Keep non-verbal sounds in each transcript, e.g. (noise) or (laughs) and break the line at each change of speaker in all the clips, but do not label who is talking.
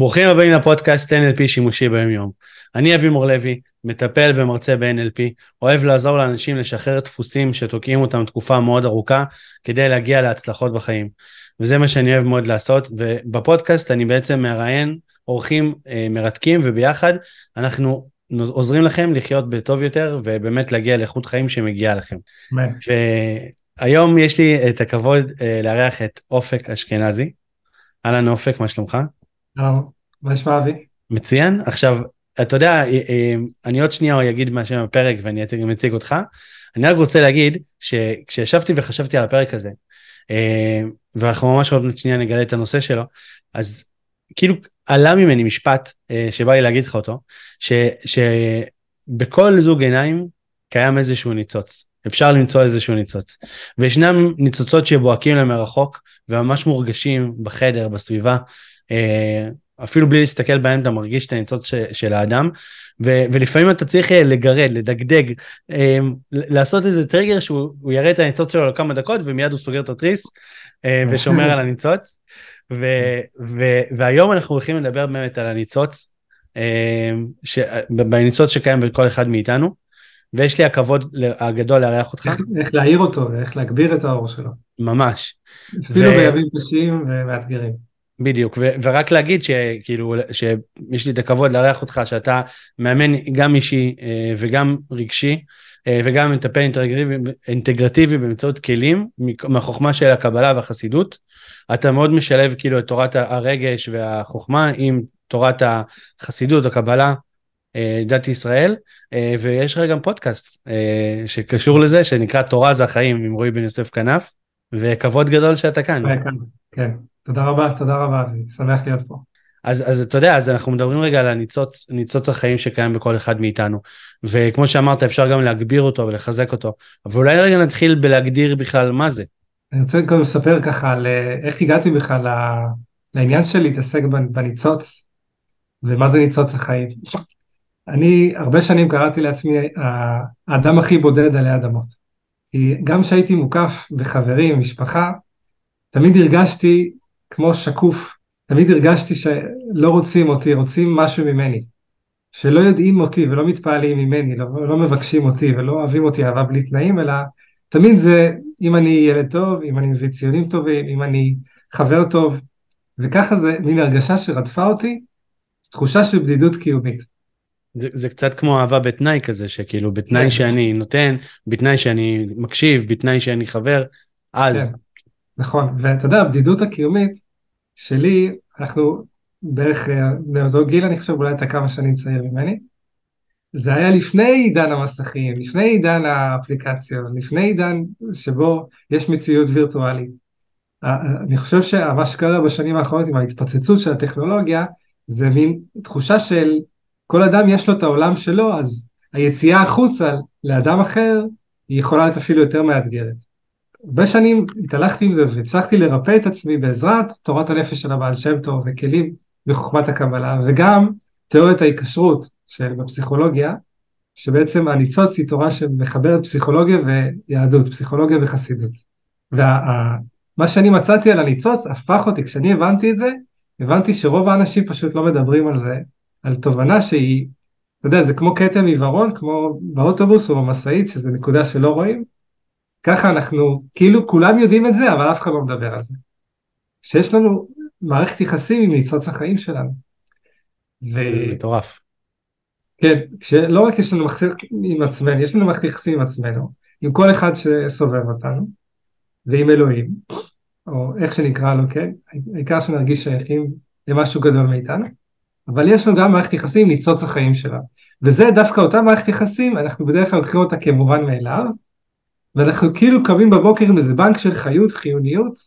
ברוכים הבאים לפודקאסט NLP שימושי ביום יום. אני אבי מור לוי, מטפל ומרצה ב-NLP, אוהב לעזור לאנשים לשחרר דפוסים שתוקעים אותם תקופה מאוד ארוכה כדי להגיע להצלחות בחיים. וזה מה שאני אוהב מאוד לעשות, ובפודקאסט אני בעצם מראיין אורחים אה, מרתקים, וביחד אנחנו עוזרים לכם לחיות בטוב יותר, ובאמת להגיע לאיכות חיים שמגיעה לכם. והיום יש לי את הכבוד אה, לארח את אופק אשכנזי. אהלן אופק, מה שלומך?
מה נשמע אבי?
מצוין. עכשיו, אתה יודע, אה, אה, אני עוד שנייה אגיד מה שם הפרק ואני גם אציג אותך. אני רק רוצה להגיד שכשישבתי וחשבתי על הפרק הזה, אה, ואנחנו ממש עוד שנייה נגלה את הנושא שלו, אז כאילו עלה ממני משפט שבא לי להגיד לך אותו, ש, שבכל זוג עיניים קיים איזשהו ניצוץ. אפשר למצוא איזשהו ניצוץ. וישנם ניצוצות שבוהקים למרחוק וממש מורגשים בחדר, בסביבה, אפילו בלי להסתכל בהם אתה מרגיש את הניצוץ של האדם, ו- ולפעמים אתה צריך אה, לגרד, לדגדג, אה, לעשות איזה טריגר שהוא יראה את הניצוץ שלו לכמה דקות ומיד הוא סוגר את התריס ושומר על הניצוץ. ו- ו- והיום אנחנו הולכים לדבר באמת על הניצוץ, ש- בניצוץ שקיים בכל אחד מאיתנו, ויש לי הכבוד הגדול לארח אותך.
איך, איך להעיר אותו ואיך להגביר את האור שלו.
ממש.
אפילו ו... בימים קשים ומאתגרים.
בדיוק, ו- ורק להגיד שכאילו, שיש לי את הכבוד לארח אותך, שאתה מאמן גם אישי אה, וגם רגשי, אה, וגם מטפל אינטגרטיבי, אינטגרטיבי באמצעות כלים, מהחוכמה של הקבלה והחסידות. אתה מאוד משלב כאילו את תורת הרגש והחוכמה עם תורת החסידות, הקבלה, אה, דת ישראל, ויש לך גם פודקאסט שקשור לזה, שנקרא תורה זה החיים עם רועי בן יוסף כנף, וכבוד גדול שאתה כאן.
כן. תודה רבה, תודה רבה, אני שמח להיות פה.
אז, אז אתה יודע, אז אנחנו מדברים רגע על הניצוץ, ניצוץ החיים שקיים בכל אחד מאיתנו. וכמו שאמרת, אפשר גם להגביר אותו ולחזק אותו. אבל אולי רגע נתחיל בלהגדיר בכלל מה זה.
אני רוצה קודם לספר ככה על אה, איך הגעתי בכלל לעניין של להתעסק בניצוץ, ומה זה ניצוץ החיים. אני הרבה שנים קראתי לעצמי האדם הכי בודד עלי אדמות. כי גם כשהייתי מוקף בחברים, משפחה, תמיד הרגשתי כמו שקוף. תמיד הרגשתי שלא רוצים אותי, רוצים משהו ממני. שלא יודעים אותי ולא מתפעלים ממני, לא, לא מבקשים אותי ולא אוהבים אותי אהבה בלי תנאים, אלא תמיד זה אם אני ילד טוב, אם אני מביא ציונים טובים, אם אני חבר טוב, וככה זה מין הרגשה שרדפה אותי, תחושה של בדידות קיומית.
זה, זה קצת כמו אהבה בתנאי כזה, שכאילו בתנאי כן. שאני נותן, בתנאי שאני מקשיב, בתנאי שאני חבר, אז כן.
נכון, ואתה יודע, הבדידות הקיומית שלי, אנחנו בערך באותו אה, גיל, אני חושב, אולי אתה כמה שנים צעיר ממני, זה היה לפני עידן המסכים, לפני עידן האפליקציות, לפני עידן שבו יש מציאות וירטואלית. אני חושב שמה שקרה בשנים האחרונות עם ההתפוצצות של הטכנולוגיה, זה מין תחושה של כל אדם יש לו את העולם שלו, אז היציאה החוצה לאדם אחר היא יכולה להיות אפילו יותר מאתגרת. הרבה שנים התהלכתי עם זה והצלחתי לרפא את עצמי בעזרת תורת הנפש של הבעל שם טוב וכלים בחוכמת הקבלה וגם תיאוריית ההיקשרות בפסיכולוגיה שבעצם הניצוץ היא תורה שמחברת פסיכולוגיה ויהדות, פסיכולוגיה וחסידות. ומה שאני מצאתי על הניצוץ הפך אותי, כשאני הבנתי את זה, הבנתי שרוב האנשים פשוט לא מדברים על זה, על תובנה שהיא, אתה יודע, זה כמו כתם עיוורון, כמו באוטובוס או במשאית, שזה נקודה שלא רואים, ככה אנחנו, כאילו כולם יודעים את זה, אבל אף אחד לא מדבר על זה. שיש לנו מערכת יחסים עם ניצוץ החיים שלנו.
ו... זה מטורף.
כן, שלא רק יש לנו מערכת עם עצמנו, יש לנו מערכת יחסים עם עצמנו, עם כל אחד שסובב אותנו, ועם אלוהים, או איך שנקרא לו, כן? העיקר שנרגיש שייכים למשהו גדול מאיתנו, אבל יש לנו גם מערכת יחסים עם ניצוץ החיים שלנו. וזה דווקא אותה מערכת יחסים, אנחנו בדרך כלל לוקחים אותה כמובן מאליו, ואנחנו כאילו קמים בבוקר עם איזה בנק של חיות, חיוניות,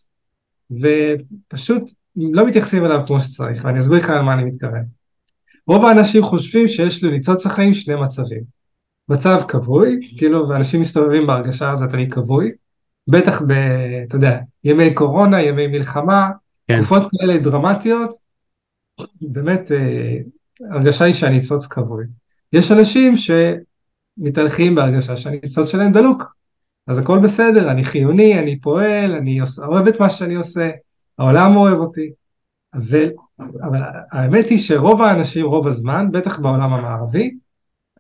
ופשוט לא מתייחסים אליו כמו שצריך, ואני אסביר לך על מה אני מתכוון. רוב האנשים חושבים שיש לניצוץ החיים שני מצבים. מצב כבוי, כאילו, ואנשים מסתובבים בהרגשה הזאת, אני כבוי, בטח ב, אתה יודע, ימי קורונה, ימי מלחמה, כן. תקופות כאלה דרמטיות, באמת, אה, הרגשה היא שהניצוץ כבוי. יש אנשים שמתהלכים בהרגשה שהניצוץ שלהם דלוק, אז הכל בסדר, אני חיוני, אני פועל, אני אוהב את מה שאני עושה, העולם אוהב אותי. אבל האמת היא שרוב האנשים רוב הזמן, בטח בעולם המערבי,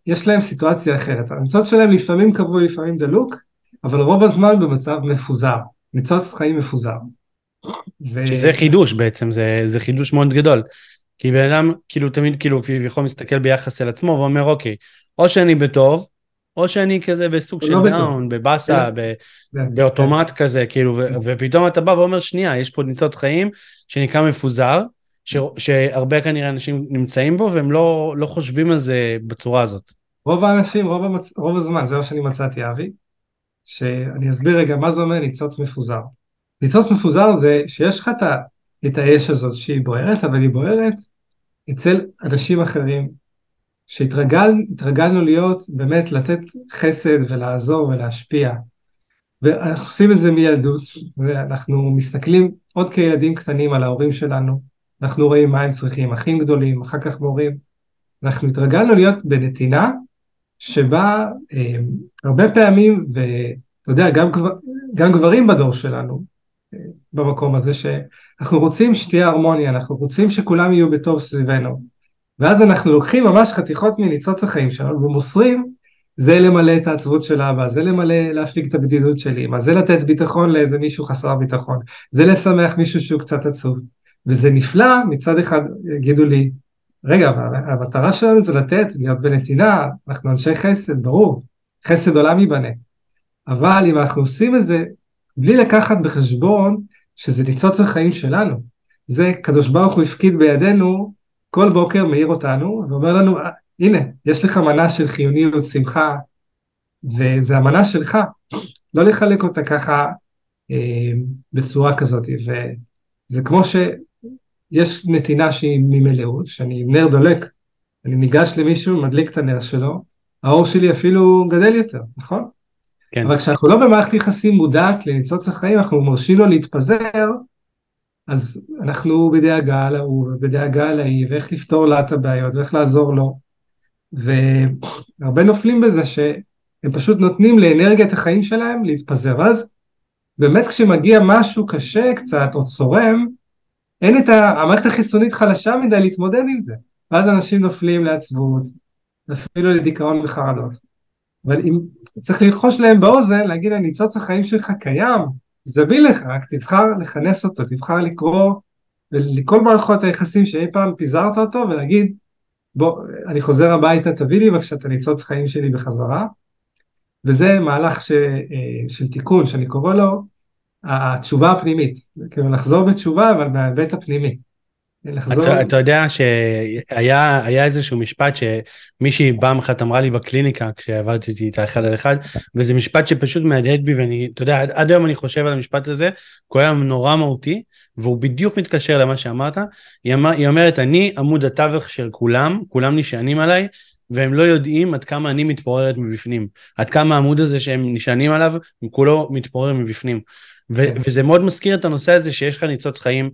יש להם סיטואציה אחרת. הניצוץ שלהם לפעמים קבוע, לפעמים דלוק, אבל רוב הזמן במצב מפוזר, ניצוץ חיים מפוזר.
ו... שזה חידוש בעצם, זה, זה חידוש מאוד גדול. כי בן אדם כאילו תמיד כאילו יכול מסתכל ביחס אל עצמו ואומר אוקיי, או שאני בטוב, או שאני כזה בסוג של לא down, בבאסה, כן. כן. באוטומט כן. כזה, כאילו, ופתאום אתה בא ואומר שנייה, יש פה ניצוץ חיים שנקרא מפוזר, שהרבה כנראה אנשים נמצאים בו והם לא, לא חושבים על זה בצורה הזאת.
רוב האנשים, רוב, המצ... רוב הזמן, זה מה שאני מצאתי אבי, שאני אסביר רגע מה זה אומר ניצוץ מפוזר. ניצוץ מפוזר זה שיש לך את האש הזאת שהיא בוערת, אבל היא בוערת אצל אנשים אחרים, שהתרגלנו להיות, באמת לתת חסד ולעזור ולהשפיע. ואנחנו עושים את זה מילדות, ואנחנו מסתכלים עוד כילדים קטנים על ההורים שלנו, אנחנו רואים מה הם צריכים, אחים גדולים, אחר כך מורים. אנחנו התרגלנו להיות בנתינה שבה אה, הרבה פעמים, ואתה יודע, גם, גם גברים בדור שלנו, אה, במקום הזה, שאנחנו רוצים שתהיה הרמוניה, אנחנו רוצים שכולם יהיו בטוב סביבנו. ואז אנחנו לוקחים ממש חתיכות מניצוץ החיים שלנו ומוסרים, זה למלא את העצבות של אבא, זה למלא, להפיג את הבדידות של אמא, זה לתת ביטחון לאיזה מישהו חסר ביטחון, זה לשמח מישהו שהוא קצת עצוב. וזה נפלא, מצד אחד יגידו לי, רגע, המטרה שלנו זה לתת, להיות בנתינה, אנחנו אנשי חסד, ברור, חסד עולם ייבנה. אבל אם אנחנו עושים את זה בלי לקחת בחשבון שזה ניצוץ החיים שלנו, זה קדוש ברוך הוא הפקיד בידינו, כל בוקר מאיר אותנו ואומר לנו, הנה, יש לך מנה של חיוניות, שמחה, וזה המנה שלך, לא לחלק אותה ככה אה, בצורה כזאת, וזה כמו ש... יש נתינה שהיא ממלאות, שאני עם נר דולק, אני ניגש למישהו, מדליק את הנר שלו, האור שלי אפילו גדל יותר, נכון? כן. אבל כשאנחנו לא במערכת יחסים מודעת לניצוץ החיים, אנחנו מרשים לו להתפזר, אז אנחנו בדאגה ובדאגה על ההיא, ואיך לפתור לה את הבעיות, ואיך לעזור לו. והרבה נופלים בזה שהם פשוט נותנים לאנרגיית החיים שלהם להתפזר. אז באמת כשמגיע משהו קשה קצת, או צורם, אין את ה... המערכת החיסונית חלשה מדי להתמודד עם זה. ואז אנשים נופלים לעצבות, אפילו לדיכאון וחרדות. אבל אם צריך ללחוש להם באוזן, להגיד להם, ניצוץ החיים שלך קיים, זמין לך, רק תבחר לכנס אותו, תבחר לקרוא לכל מערכות היחסים שאי פעם פיזרת אותו ולהגיד, בוא, אני חוזר הביתה, תביא לי בבקשה את הניצוץ חיים שלי בחזרה. וזה מהלך ש, אה, של תיקון, שאני קורא לו התשובה הפנימית, כאילו לחזור בתשובה אבל מההיבט הפנימי.
לחזור... אתה, אתה יודע שהיה איזשהו משפט שמישהי פעם אחת אמרה לי בקליניקה כשעבדתי איתה אחד על אחד וזה משפט שפשוט מהדהד בי ואני אתה יודע עד, עד היום אני חושב על המשפט הזה הוא היה נורא מהותי והוא בדיוק מתקשר למה שאמרת. היא, אמר, היא אומרת אני עמוד התווך של כולם כולם נשענים עליי והם לא יודעים עד כמה אני מתפוררת מבפנים. עד כמה העמוד הזה שהם נשענים עליו כולו מתפורר מבפנים. ו- כן. וזה מאוד מזכיר את הנושא הזה שיש לך ניצוץ חיים,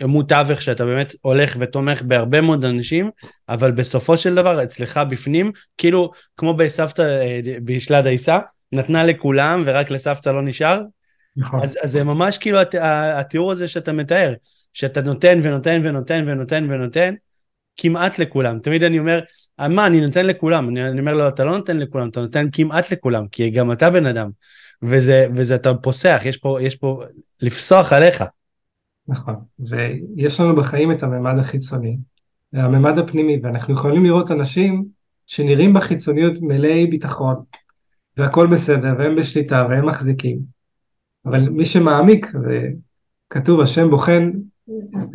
עמוד תווך שאתה באמת הולך ותומך בהרבה מאוד אנשים, אבל בסופו של דבר אצלך בפנים, כאילו כמו בסבתא אה, בישלה דייסה, נתנה לכולם ורק לסבתא לא נשאר. נכון. אז, אז זה ממש כאילו הת, התיאור הזה שאתה מתאר, שאתה נותן ונותן ונותן ונותן ונותן, כמעט לכולם. תמיד אני אומר, מה, אני נותן לכולם. אני, אני אומר לו, אתה לא נותן לכולם, אתה נותן כמעט לכולם, כי גם אתה בן אדם. וזה, וזה אתה פוסח, יש פה, יש פה לפסוח עליך.
נכון, ויש לנו בחיים את הממד החיצוני, הממד הפנימי, ואנחנו יכולים לראות אנשים שנראים בחיצוניות מלאי ביטחון, והכל בסדר, והם בשליטה, והם מחזיקים, אבל מי שמעמיק, וכתוב השם בוחן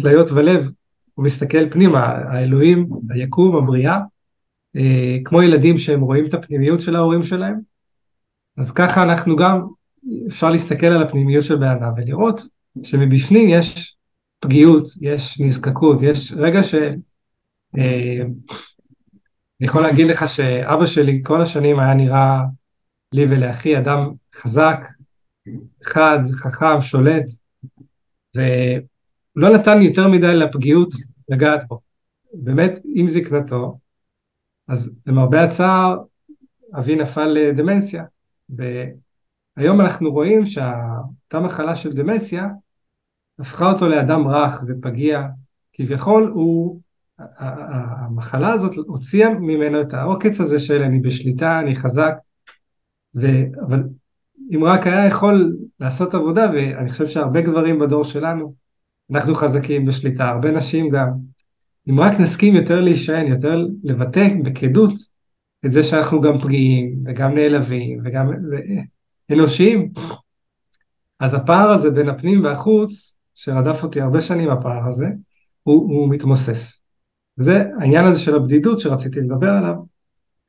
כליות ולב, הוא מסתכל פנימה, האלוהים, היקום, הבריאה, אה, כמו ילדים שהם רואים את הפנימיות של ההורים שלהם, אז ככה אנחנו גם, אפשר להסתכל על הפנימיות של בן אדם ולראות שמבפנים יש פגיעות, יש נזקקות, יש רגע ש... אה, אני יכול להגיד לך שאבא שלי כל השנים היה נראה לי ולאחי אדם חזק, חד, חכם, שולט, ולא נתן יותר מדי לפגיעות לגעת בו. באמת, עם זקנתו, אז למרבה הצער, אבי נפל לדמנציה, והיום אנחנו רואים שאותה מחלה של דמציה הפכה אותו לאדם רך ופגיע, כביכול הוא, המחלה הזאת הוציאה ממנו את העוקץ הזה של אני בשליטה, אני חזק, ו, אבל אם רק היה יכול לעשות עבודה, ואני חושב שהרבה גברים בדור שלנו, אנחנו חזקים בשליטה, הרבה נשים גם, אם רק נסכים יותר להישען, יותר לבטא בכנות את זה שאנחנו גם פגיעים וגם נעלבים וגם אנושיים, אז הפער הזה בין הפנים והחוץ, שרדף אותי הרבה שנים הפער הזה, הוא, הוא מתמוסס. זה העניין הזה של הבדידות שרציתי לדבר עליו.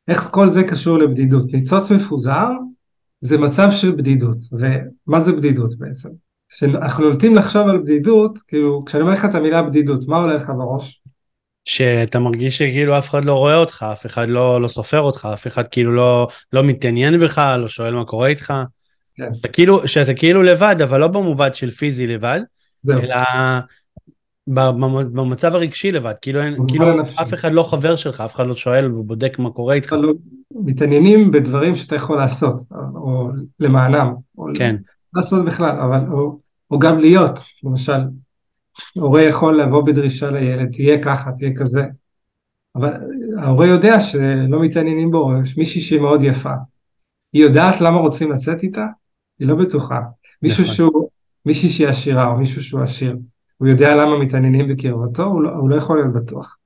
איך כל זה קשור לבדידות? ניצוץ מפוזר זה מצב של בדידות, ומה זה בדידות בעצם? כשאנחנו נוטים לחשוב על בדידות, כאילו, כשאני אומר לך את המילה בדידות, מה עולה לך בראש?
שאתה מרגיש שכאילו אף אחד לא רואה אותך, אף אחד לא, לא סופר אותך, אף אחד כאילו לא, לא מתעניין בך, לא שואל מה קורה איתך. כן. שאתה כאילו, שאתה כאילו לבד, אבל לא במובן של פיזי לבד. אלא במצב הרגשי לבד, כאילו, אין, כאילו אף אחד לא חבר שלך, אף אחד לא שואל ובודק מה קורה איתך.
מתעניינים בדברים שאתה יכול לעשות, או למענם, או כן. לעשות בכלל, אבל, או, או גם להיות, למשל, הורה יכול לבוא בדרישה לילד, תהיה ככה, תהיה כזה, אבל ההורה יודע שלא מתעניינים בו, יש מישהי שהיא מאוד יפה, היא יודעת למה רוצים לצאת איתה? היא לא בטוחה. מישהו נכון. שהוא, מישהי שהיא עשירה או מישהו שהוא עשיר, הוא יודע למה מתעניינים בקרבתו, הוא לא, הוא לא יכול להיות בטוח.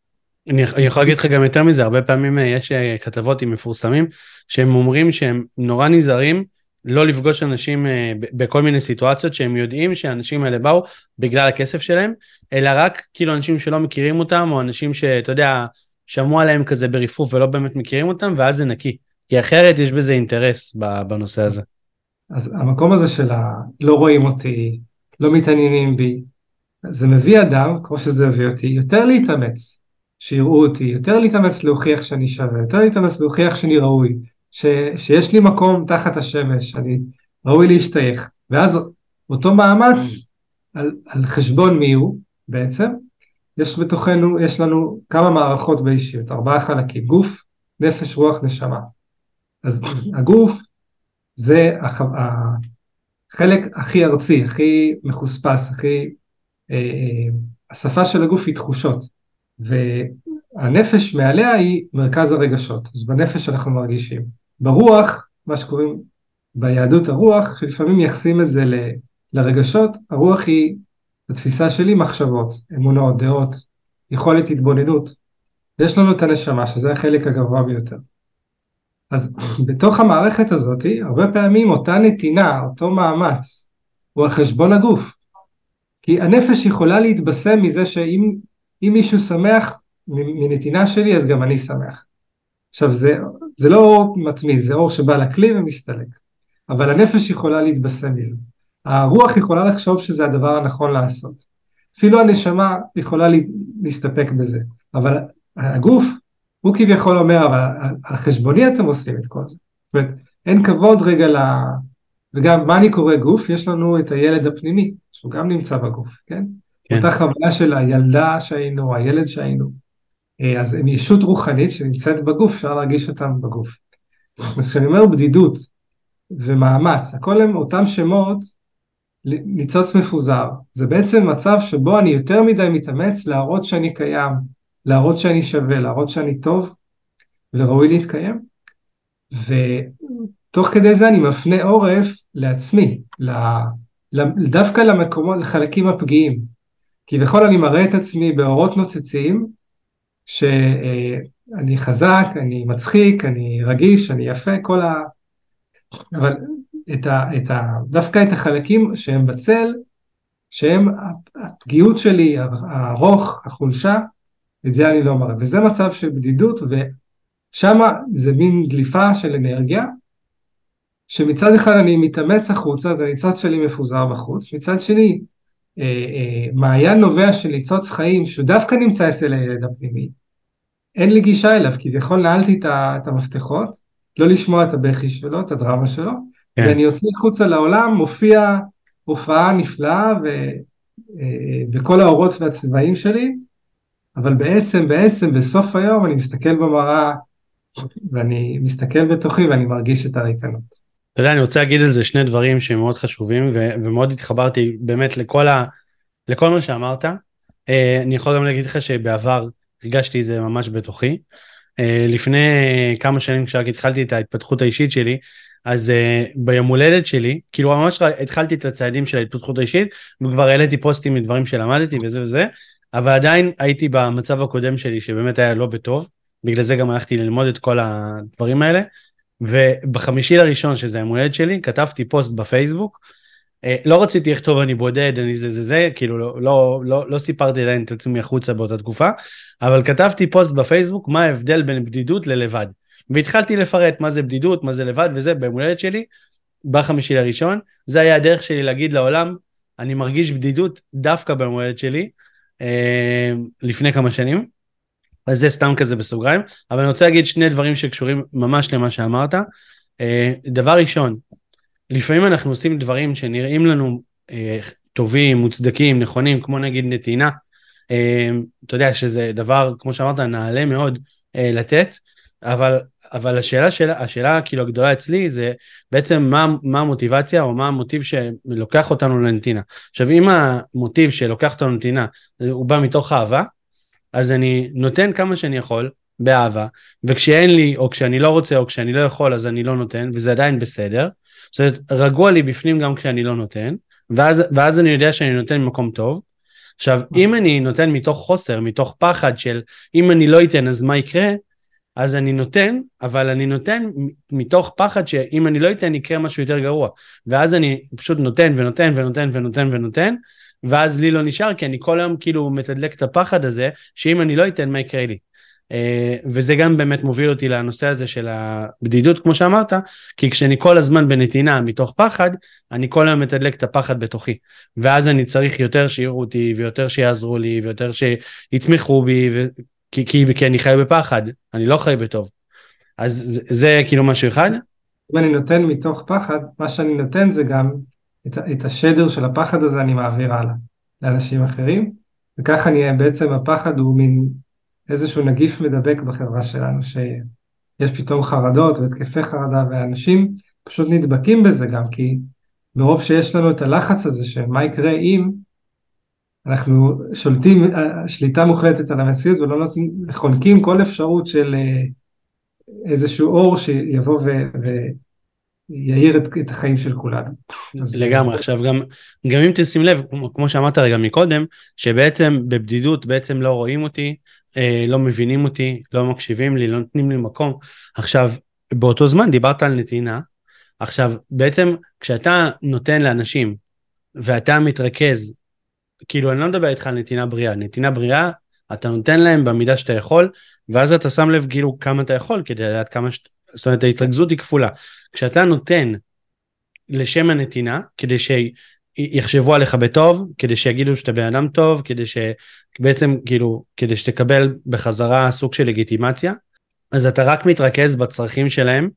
אני יכול להגיד לך גם יותר מזה, הרבה פעמים אה, יש אה, כתבות עם מפורסמים שהם אומרים שהם נורא נזהרים לא לפגוש אנשים אה, בכל מיני סיטואציות שהם יודעים שהאנשים האלה באו בגלל הכסף שלהם, אלא רק כאילו אנשים שלא מכירים אותם, או אנשים שאתה יודע, שמעו עליהם כזה ברפרוף ולא באמת מכירים אותם, ואז זה נקי. כי אחרת יש בזה אינטרס בנושא הזה.
אז המקום הזה של הלא רואים אותי, לא מתעניינים בי, זה מביא אדם, כמו שזה הביא אותי, יותר להתאמץ, שיראו אותי, יותר להתאמץ להוכיח שאני שווה, יותר להתאמץ להוכיח שאני ראוי, ש, שיש לי מקום תחת השמש, אני ראוי להשתייך, ואז אותו מאמץ על, על חשבון מי הוא בעצם, יש בתוכנו, יש לנו כמה מערכות באישיות, ארבעה חלקים, גוף, נפש, רוח, נשמה. אז (coughs) הגוף זה החלק הכי ארצי, הכי מחוספס, הכי... אה, אה, השפה של הגוף היא תחושות, והנפש מעליה היא מרכז הרגשות, אז בנפש אנחנו מרגישים. ברוח, מה שקוראים ביהדות הרוח, שלפעמים מייחסים את זה ל, לרגשות, הרוח היא, בתפיסה שלי, מחשבות, אמונות, דעות, יכולת התבוננות. ויש לנו את הנשמה, שזה החלק הגבוה ביותר. אז (clears throat) בתוך המערכת הזאת, הרבה פעמים אותה נתינה, אותו מאמץ, הוא על חשבון הגוף. כי הנפש יכולה להתבשם מזה שאם מישהו שמח מנתינה שלי, אז גם אני שמח. עכשיו זה, זה לא אור מתמיד, זה אור שבא לכלי ומסתלק. אבל הנפש יכולה להתבשם מזה. הרוח יכולה לחשוב שזה הדבר הנכון לעשות. אפילו הנשמה יכולה להסתפק בזה. אבל הגוף הוא כביכול אומר, אבל על חשבוני אתם עושים את כל זה. זאת אומרת, אין כבוד רגע ל... וגם, מה אני קורא גוף? יש לנו את הילד הפנימי, שהוא גם נמצא בגוף, כן? כן. אותה חוויה של הילדה שהיינו, הילד שהיינו. אה, אז הם ישות רוחנית שנמצאת בגוף, אפשר להרגיש אותם בגוף. אז כשאני אומר בדידות ומאמץ, הכל הם אותם שמות ניצוץ מפוזר. זה בעצם מצב שבו אני יותר מדי מתאמץ להראות שאני קיים, להראות שאני שווה, להראות שאני טוב וראוי להתקיים. ותוך כדי זה אני מפנה עורף לעצמי, דווקא למקומות, לחלקים הפגיעים. כביכול אני מראה את עצמי באורות נוצצים, שאני חזק, אני מצחיק, אני רגיש, אני יפה, כל ה... אבל את ה, את ה, דווקא את החלקים שהם בצל, שהם הפגיעות שלי, הארוך, החולשה, את זה אני לא מראה. וזה מצב של בדידות, ושם זה מין דליפה של אנרגיה, שמצד אחד אני מתאמץ החוצה, אז הניצוץ שלי מפוזר בחוץ, מצד שני, אה, אה, מעיין נובע של ניצוץ חיים, שהוא דווקא נמצא אצל הילד הפנימי, אין לי גישה אליו, כביכול נעלתי את המפתחות, לא לשמוע את הבכי שלו, את הדרמה שלו, כן. ואני יוצא החוצה לעולם, מופיע הופעה נפלאה ו, אה, בכל האורות והצבעים שלי, אבל בעצם, בעצם בסוף היום אני מסתכל במראה ואני מסתכל בתוכי ואני מרגיש את הריקנות.
אתה יודע, אני רוצה להגיד על זה שני דברים שהם מאוד חשובים, ו- ומאוד התחברתי באמת לכל, ה- לכל מה שאמרת. אה, אני יכול גם להגיד לך שבעבר הרגשתי את זה ממש בתוכי. אה, לפני כמה שנים כשרק התחלתי את ההתפתחות האישית שלי, אז uh, ביום הולדת שלי, כאילו ממש התחלתי את הצעדים של ההתפתחות האישית, וכבר העליתי פוסטים מדברים שלמדתי וזה וזה, אבל עדיין הייתי במצב הקודם שלי שבאמת היה לא בטוב, בגלל זה גם הלכתי ללמוד את כל הדברים האלה, ובחמישי לראשון שזה היום הולדת שלי, כתבתי פוסט בפייסבוק, אה, לא רציתי לכתוב אני בודד, אני זה זה זה, כאילו לא, לא, לא, לא סיפרתי עדיין את עצמי החוצה באותה תקופה, אבל כתבתי פוסט בפייסבוק מה ההבדל בין בדידות ללבד. והתחלתי לפרט מה זה בדידות, מה זה לבד וזה, ביום הולדת שלי, בחמישי לראשון, זה היה הדרך שלי להגיד לעולם, אני מרגיש בדידות דווקא ביום הולדת שלי, לפני כמה שנים. אז זה סתם כזה בסוגריים, אבל אני רוצה להגיד שני דברים שקשורים ממש למה שאמרת. אה, דבר ראשון, לפעמים אנחנו עושים דברים שנראים לנו אה, טובים, מוצדקים, נכונים, כמו נגיד נתינה. אה, אתה יודע שזה דבר, כמו שאמרת, נעלה מאוד אה, לתת, אבל, אבל השאלה, שאלה, השאלה כאילו הגדולה אצלי זה בעצם מה, מה המוטיבציה או מה המוטיב שלוקח אותנו לנתינה. עכשיו אם המוטיב שלוקח אותנו לנתינה הוא בא מתוך אהבה, אז אני נותן כמה שאני יכול באהבה, וכשאין לי או כשאני לא רוצה או כשאני לא יכול אז אני לא נותן וזה עדיין בסדר. זאת אומרת רגוע לי בפנים גם כשאני לא נותן, ואז, ואז אני יודע שאני נותן ממקום טוב. עכשיו אם אני נותן מתוך חוסר, מתוך פחד של אם אני לא אתן אז מה יקרה, אז אני נותן, אבל אני נותן מתוך פחד שאם אני לא אתן יקרה משהו יותר גרוע. ואז אני פשוט נותן ונותן ונותן ונותן ונותן, ואז לי לא נשאר, כי אני כל היום כאילו מתדלק את הפחד הזה, שאם אני לא אתן, מה יקרה לי? Uh, וזה גם באמת מוביל אותי לנושא הזה של הבדידות, כמו שאמרת, כי כשאני כל הזמן בנתינה מתוך פחד, אני כל היום מתדלק את הפחד בתוכי. ואז אני צריך יותר שיראו אותי, ויותר שיעזרו לי, ויותר שיתמכו בי. כי, כי, כי אני חי בפחד, אני לא חי בטוב. אז זה, זה כאילו משהו אחד.
אם אני נותן מתוך פחד, מה שאני נותן זה גם את, את השדר של הפחד הזה אני מעביר הלאה לאנשים אחרים, וככה אני בעצם הפחד הוא מין איזשהו נגיף מדבק בחברה שלנו, שיש פתאום חרדות והתקפי חרדה, ואנשים פשוט נדבקים בזה גם, כי מרוב שיש לנו את הלחץ הזה של מה יקרה אם, אנחנו שולטים שליטה מוחלטת על המציאות ולא נותנים, חונקים כל אפשרות של אה, איזשהו אור שיבוא ו... יאיר את, את החיים של כולנו.
לגמרי. עכשיו גם, גם אם תשים לב, כמו שאמרת רגע מקודם, שבעצם בבדידות בעצם לא רואים אותי, אה, לא מבינים אותי, לא מקשיבים לי, לא נותנים לי מקום. עכשיו, באותו זמן דיברת על נתינה, עכשיו בעצם כשאתה נותן לאנשים ואתה מתרכז, כאילו אני לא מדבר איתך על נתינה בריאה, נתינה בריאה אתה נותן להם במידה שאתה יכול, ואז אתה שם לב כאילו כמה אתה יכול כדי לדעת כמה, ש... זאת אומרת ההתרכזות היא כפולה. כשאתה נותן לשם הנתינה, כדי שיחשבו עליך בטוב, כדי שיגידו שאתה בן אדם טוב, כדי שבעצם כאילו, כדי שתקבל בחזרה סוג של לגיטימציה, אז אתה רק מתרכז בצרכים שלהם,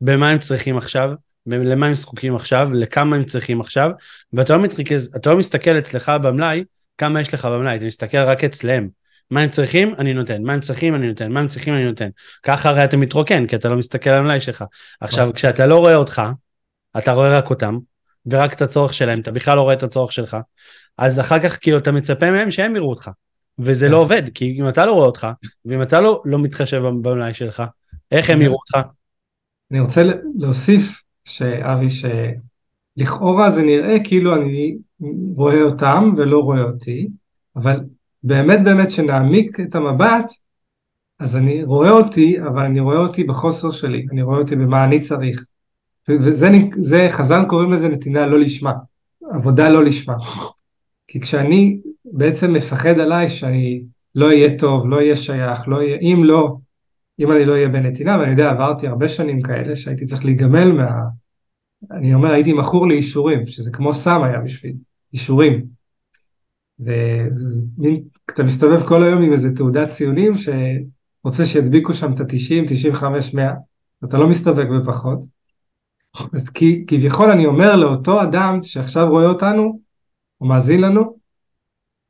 במה הם צריכים עכשיו, למה הם זקוקים עכשיו, לכמה הם צריכים עכשיו, ואתה לא מתרכז, אתה לא מסתכל אצלך במלאי, כמה יש לך במלאי, אתה מסתכל רק אצלם. מה הם צריכים, אני נותן, מה הם צריכים, אני נותן, מה הם צריכים, אני נותן. ככה הרי אתה מתרוקן, כי אתה לא מסתכל על המלאי שלך. עכשיו, נכון. כשאתה לא רואה אותך, אתה רואה רק אותם, ורק את הצורך שלהם, אתה בכלל לא רואה את הצורך שלך, אז אחר כך כאילו אתה מצפה מהם שהם יראו אותך. וזה לא כן. עובד, כי אם אתה לא רואה אותך, ואם אתה לא, לא מתחשב במלאי שלך, איך הם יראו אותך?
אני רוצה להוסיף, שאבי, שלכאורה זה נראה כאילו אני רואה אותם ולא רואה אותי, אבל באמת באמת שנעמיק את המבט, אז אני רואה אותי, אבל אני רואה אותי בחוסר שלי, אני רואה אותי במה אני צריך. וזה, זה, חז"ל קוראים לזה נתינה לא לשמה, עבודה לא לשמה. כי כשאני בעצם מפחד עליי שאני לא אהיה טוב, לא אהיה שייך, לא אהיה, אם לא, אם אני לא אהיה בנתינה, ואני יודע, עברתי הרבה שנים כאלה שהייתי צריך להיגמל מה... אני אומר, הייתי מכור לאישורים, שזה כמו סם היה בשביל אישורים. ואתה מסתובב כל היום עם איזה תעודת ציונים שרוצה שידביקו שם את ה-90, 95, 100, אתה לא מסתובב בפחות. אז כביכול אני אומר לאותו אדם שעכשיו רואה אותנו, או מאזין לנו,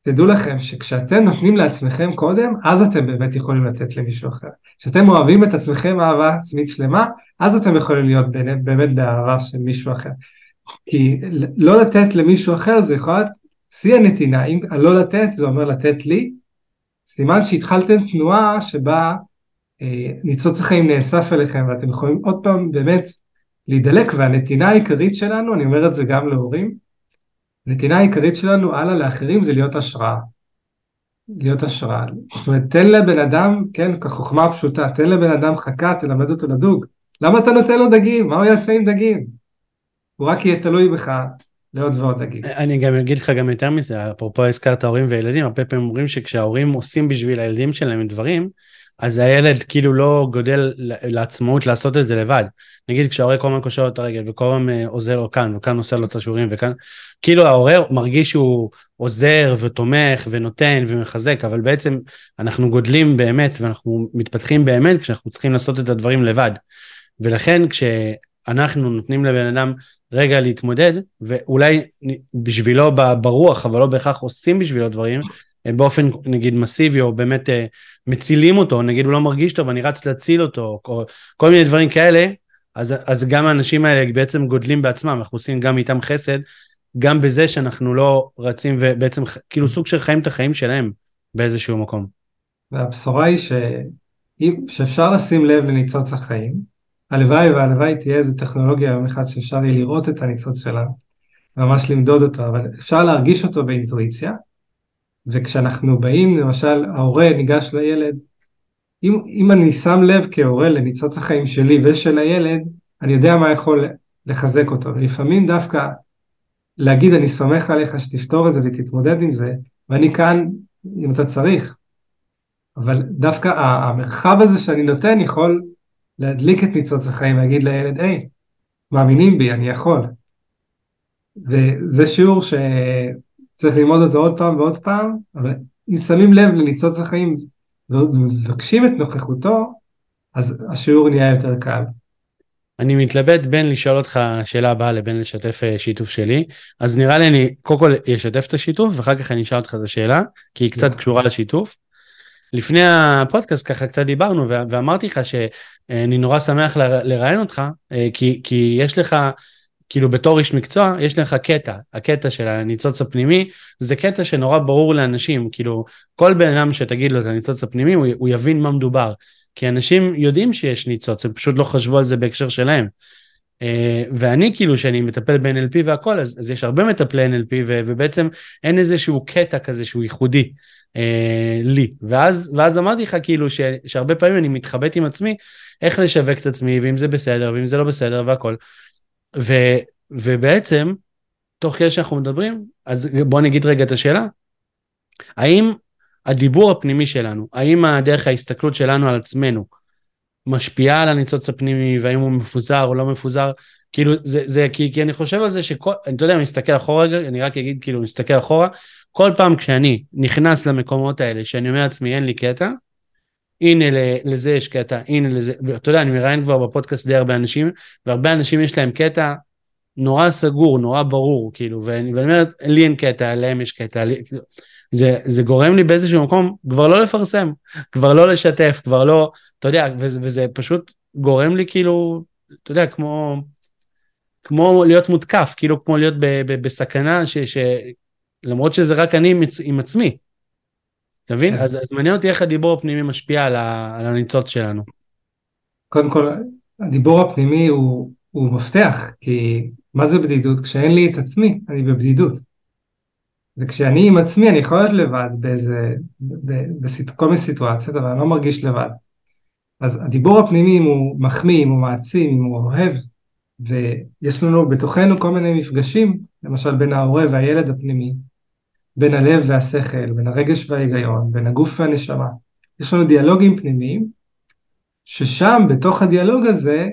תדעו לכם שכשאתם נותנים לעצמכם קודם, אז אתם באמת יכולים לתת למישהו אחר. כשאתם אוהבים את עצמכם אהבה עצמית שלמה, אז אתם יכולים להיות באמת, באמת באהבה של מישהו אחר. כי לא לתת למישהו אחר זה יכול להיות שיא הנתינה, אם הלא לתת זה אומר לתת לי, סימן שהתחלתם תנועה שבה אה, ניצוץ החיים נאסף אליכם ואתם יכולים עוד פעם באמת להידלק והנתינה העיקרית שלנו, אני אומר את זה גם להורים, הנתינה העיקרית שלנו הלאה לאחרים זה להיות השראה. להיות השראה. זאת אומרת, תן לבן אדם, כן, כחוכמה הפשוטה, תן לבן אדם חכה, תלמד אותו לדוג. למה אתה נותן לו דגים? מה הוא יעשה עם דגים? הוא רק יהיה תלוי בך לעוד ועוד דגים.
אני גם אגיד לך גם יותר מזה, אפרופו הזכרת הורים וילדים, הרבה פעמים אומרים שכשההורים עושים בשביל הילדים שלהם דברים, אז הילד כאילו לא גודל לעצמאות לעשות את זה לבד. נגיד כשההורה כל הזמן קושר לו את הרגל וכל הזמן אה, עוזר לו כאן וכאן עושה לו את השיעורים וכאן, כאילו ההורה מרגיש שהוא עוזר ותומך ונותן ומחזק, אבל בעצם אנחנו גודלים באמת ואנחנו מתפתחים באמת כשאנחנו צריכים לעשות את הדברים לבד. ולכן כשאנחנו נותנים לבן אדם רגע להתמודד, ואולי בשבילו ברוח, אבל לא בהכרח עושים בשבילו דברים, אה, באופן נגיד מסיבי או באמת uh, מצילים אותו, נגיד הוא לא מרגיש טוב, אני רץ להציל אותו, או כל מיני דברים כאלה, אז, אז גם האנשים האלה בעצם גודלים בעצמם, אנחנו עושים גם איתם חסד, גם בזה שאנחנו לא רצים ובעצם כאילו סוג של חיים את החיים שלהם באיזשהו מקום.
והבשורה היא ש... שאפשר לשים לב לניצוץ החיים, הלוואי והלוואי תהיה איזה טכנולוגיה יום אחד שאפשר יהיה לראות את הניצוץ שלנו, ממש למדוד אותו, אבל אפשר להרגיש אותו באינטואיציה, וכשאנחנו באים, למשל, ההורה ניגש לילד, אם, אם אני שם לב כהורה לניצוץ החיים שלי ושל הילד, אני יודע מה יכול לחזק אותו. ולפעמים דווקא להגיד, אני סומך עליך שתפתור את זה ותתמודד עם זה, ואני כאן אם אתה צריך. אבל דווקא המרחב הזה שאני נותן יכול להדליק את ניצוץ החיים, להגיד לילד, היי, מאמינים בי, אני יכול. וזה שיעור ש... צריך ללמוד אותו עוד פעם ועוד פעם, אבל אם שמים לב לניצוץ החיים ומבקשים את נוכחותו, אז השיעור נהיה יותר קל.
אני מתלבט בין לשאול אותך שאלה הבאה לבין לשתף אה, שיתוף שלי, אז נראה לי אני קודם כל אשתף את השיתוף ואחר כך אני אשאל אותך את השאלה, כי היא קצת קשורה לשיתוף. לפני הפודקאסט ככה קצת דיברנו ואמרתי לך שאני נורא שמח לראיין אותך, אה, כי, כי יש לך כאילו בתור איש מקצוע, יש לך קטע, הקטע של הניצוץ הפנימי, זה קטע שנורא ברור לאנשים, כאילו כל בן אדם שתגיד לו את הניצוץ הפנימי, הוא, הוא יבין מה מדובר. כי אנשים יודעים שיש ניצוץ, הם פשוט לא חשבו על זה בהקשר שלהם. Uh, ואני כאילו, שאני מטפל ב-NLP והכל, אז, אז יש הרבה מטפלי NLP, ו, ובעצם אין איזשהו קטע כזה שהוא ייחודי uh, לי. ואז, ואז אמרתי לך כאילו ש, שהרבה פעמים אני מתחבט עם עצמי, איך לשווק את עצמי, ואם זה בסדר, ואם זה לא בסדר והכל. ו, ובעצם, תוך כדי שאנחנו מדברים, אז בוא נגיד רגע את השאלה, האם הדיבור הפנימי שלנו, האם הדרך ההסתכלות שלנו על עצמנו משפיעה על הניצוץ הפנימי, והאם הוא מפוזר או לא מפוזר, כאילו זה, זה כי, כי אני חושב על זה שכל, אתה יודע, אני מסתכל אחורה רגע, אני רק אגיד כאילו, מסתכל אחורה, כל פעם כשאני נכנס למקומות האלה, שאני אומר לעצמי אין לי קטע, הנה לזה יש קטע, הנה לזה, ואתה יודע, אני מראיין כבר בפודקאסט די הרבה אנשים, והרבה אנשים יש להם קטע נורא סגור, נורא ברור, כאילו, ואני, ואני אומרת, לי אין קטע, להם יש קטע, לי, זה, זה גורם לי באיזשהו מקום כבר לא לפרסם, כבר לא לשתף, כבר לא, אתה יודע, וזה, וזה פשוט גורם לי כאילו, אתה יודע, כמו, כמו להיות מותקף, כאילו כמו להיות ב, ב, בסכנה, ש, ש, למרות שזה רק אני עם עצמי, אתה מבין? אז, אז מעניין אותי איך הדיבור הפנימי משפיע על, ה, על הניצוץ שלנו.
קודם כל, הדיבור הפנימי הוא, הוא מפתח, כי מה זה בדידות? כשאין לי את עצמי, אני בבדידות. וכשאני עם עצמי, אני יכול להיות לבד באיזה, בכל מיני סיטואציות, אבל אני לא מרגיש לבד. אז הדיבור הפנימי, אם הוא מחמיא, אם הוא מעצים, אם הוא אוהב, ויש לנו בתוכנו כל מיני מפגשים, למשל בין ההורה והילד הפנימי, בין הלב והשכל, בין הרגש וההיגיון, בין הגוף והנשמה. יש לנו דיאלוגים פנימיים, ששם, בתוך הדיאלוג הזה,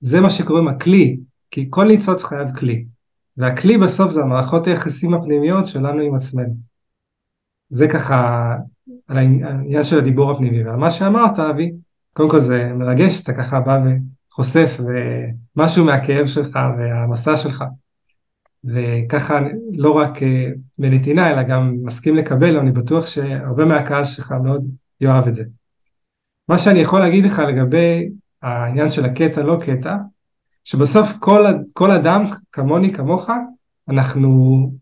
זה מה שקוראים הכלי, כי כל ניצוץ חייב כלי. והכלי בסוף זה המערכות היחסים הפנימיות שלנו עם עצמנו. זה ככה על העניין של הדיבור הפנימי. ועל מה שאמרת, אבי, קודם כל זה מרגש, אתה ככה בא וחושף משהו מהכאב שלך והמסע שלך. וככה לא רק אה, בנתינה, אלא גם מסכים לקבל, אני בטוח שהרבה מהקהל שלך מאוד יאהב את זה. מה שאני יכול להגיד לך לגבי העניין של הקטע לא קטע, שבסוף כל, כל אדם כמוני כמוך, אנחנו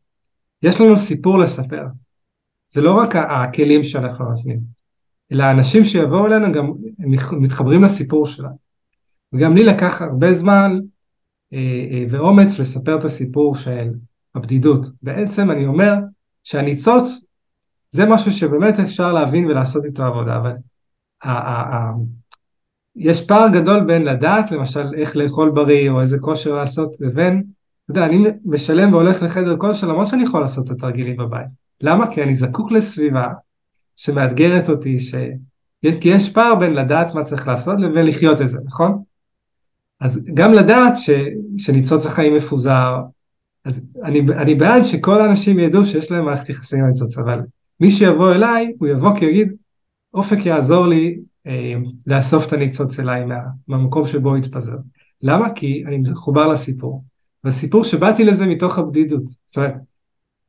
יש לנו סיפור לספר. זה לא רק הכלים שאנחנו נותנים, אלא האנשים שיבואו אלינו גם מתחברים לסיפור שלנו. וגם לי לקח הרבה זמן ואומץ לספר את הסיפור של הבדידות. בעצם אני אומר שהניצוץ זה משהו שבאמת אפשר להבין ולעשות איתו עבודה, אבל יש פער גדול בין לדעת למשל איך לאכול בריא או איזה כושר לעשות לבין, אתה יודע, אני משלם והולך לחדר כושר למרות שאני יכול לעשות את התרגילים בבית. למה? כי אני זקוק לסביבה שמאתגרת אותי, ש... כי יש פער בין לדעת מה צריך לעשות לבין לחיות את זה, נכון? אז גם לדעת ש... שניצוץ החיים מפוזר, אז אני, אני בעד שכל האנשים ידעו שיש להם מערכת יחסים עם ניצוץ, אבל מי שיבוא אליי, הוא יבוא כי יגיד, אופק יעזור לי אה, לאסוף את הניצוץ אליי מה, מהמקום שבו הוא התפזר. למה? כי אני מחובר לסיפור. והסיפור שבאתי לזה מתוך הבדידות. זאת אומרת,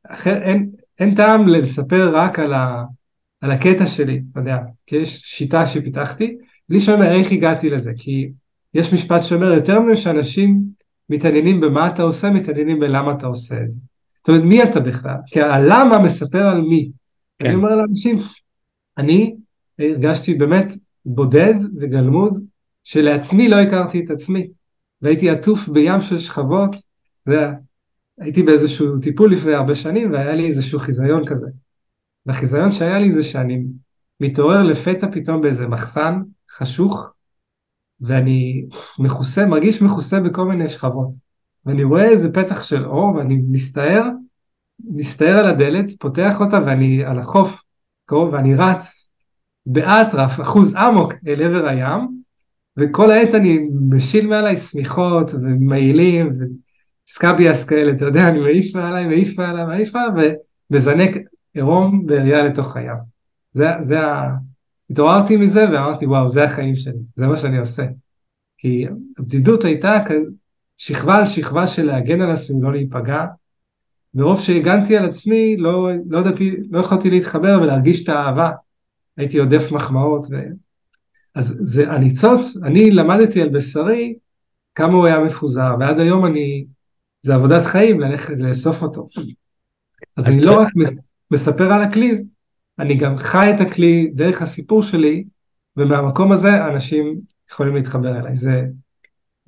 אחר, אין, אין טעם לספר רק על, ה, על הקטע שלי, אתה יודע, כי יש שיטה שפיתחתי, בלי שאומר איך הגעתי לזה, כי יש משפט שאומר יותר ממה שאנשים מתעניינים במה אתה עושה, מתעניינים בלמה אתה עושה את זה. זאת אומרת, מי אתה בכלל? כי הלמה מספר על מי. כן. אני אומר לאנשים, אני הרגשתי באמת בודד וגלמוד, שלעצמי לא הכרתי את עצמי, והייתי עטוף בים של שכבות, והייתי באיזשהו טיפול לפני הרבה שנים, והיה לי איזשהו חיזיון כזה. והחיזיון שהיה לי זה שאני מתעורר לפתע פתאום באיזה מחסן חשוך, ואני מכוסה, מרגיש מכוסה בכל מיני שכבות. ואני רואה איזה פתח של אור, ואני מסתער, מסתער על הדלת, פותח אותה, ואני על החוף, קרוב, ואני רץ באטרף, אחוז אמוק אל עבר הים, וכל העת אני משיל מעליי שמיכות ומעילים וסקביאס כאלה, אתה יודע, אני מעיף מעליי, מעיף מעליי, מעיף מעליי, ומזנק עירום בעירייה לתוך הים. זה, זה ה... התעוררתי מזה ואמרתי, וואו, זה החיים שלי, זה מה שאני עושה. כי הבדידות הייתה שכבה על שכבה של להגן על עצמי, לא להיפגע. מרוב שהגנתי על עצמי, לא, לא, ידעתי, לא יכולתי להתחבר ולהרגיש את האהבה. הייתי עודף מחמאות. ו... אז זה הניצוץ, אני למדתי על בשרי כמה הוא היה מפוזר, ועד היום אני, זה עבודת חיים ללכת לאסוף אותו. אז, אז אני לא רק מספר על הכלי, אני גם חי את הכלי דרך הסיפור שלי, ומהמקום הזה אנשים יכולים להתחבר אליי. זה, אני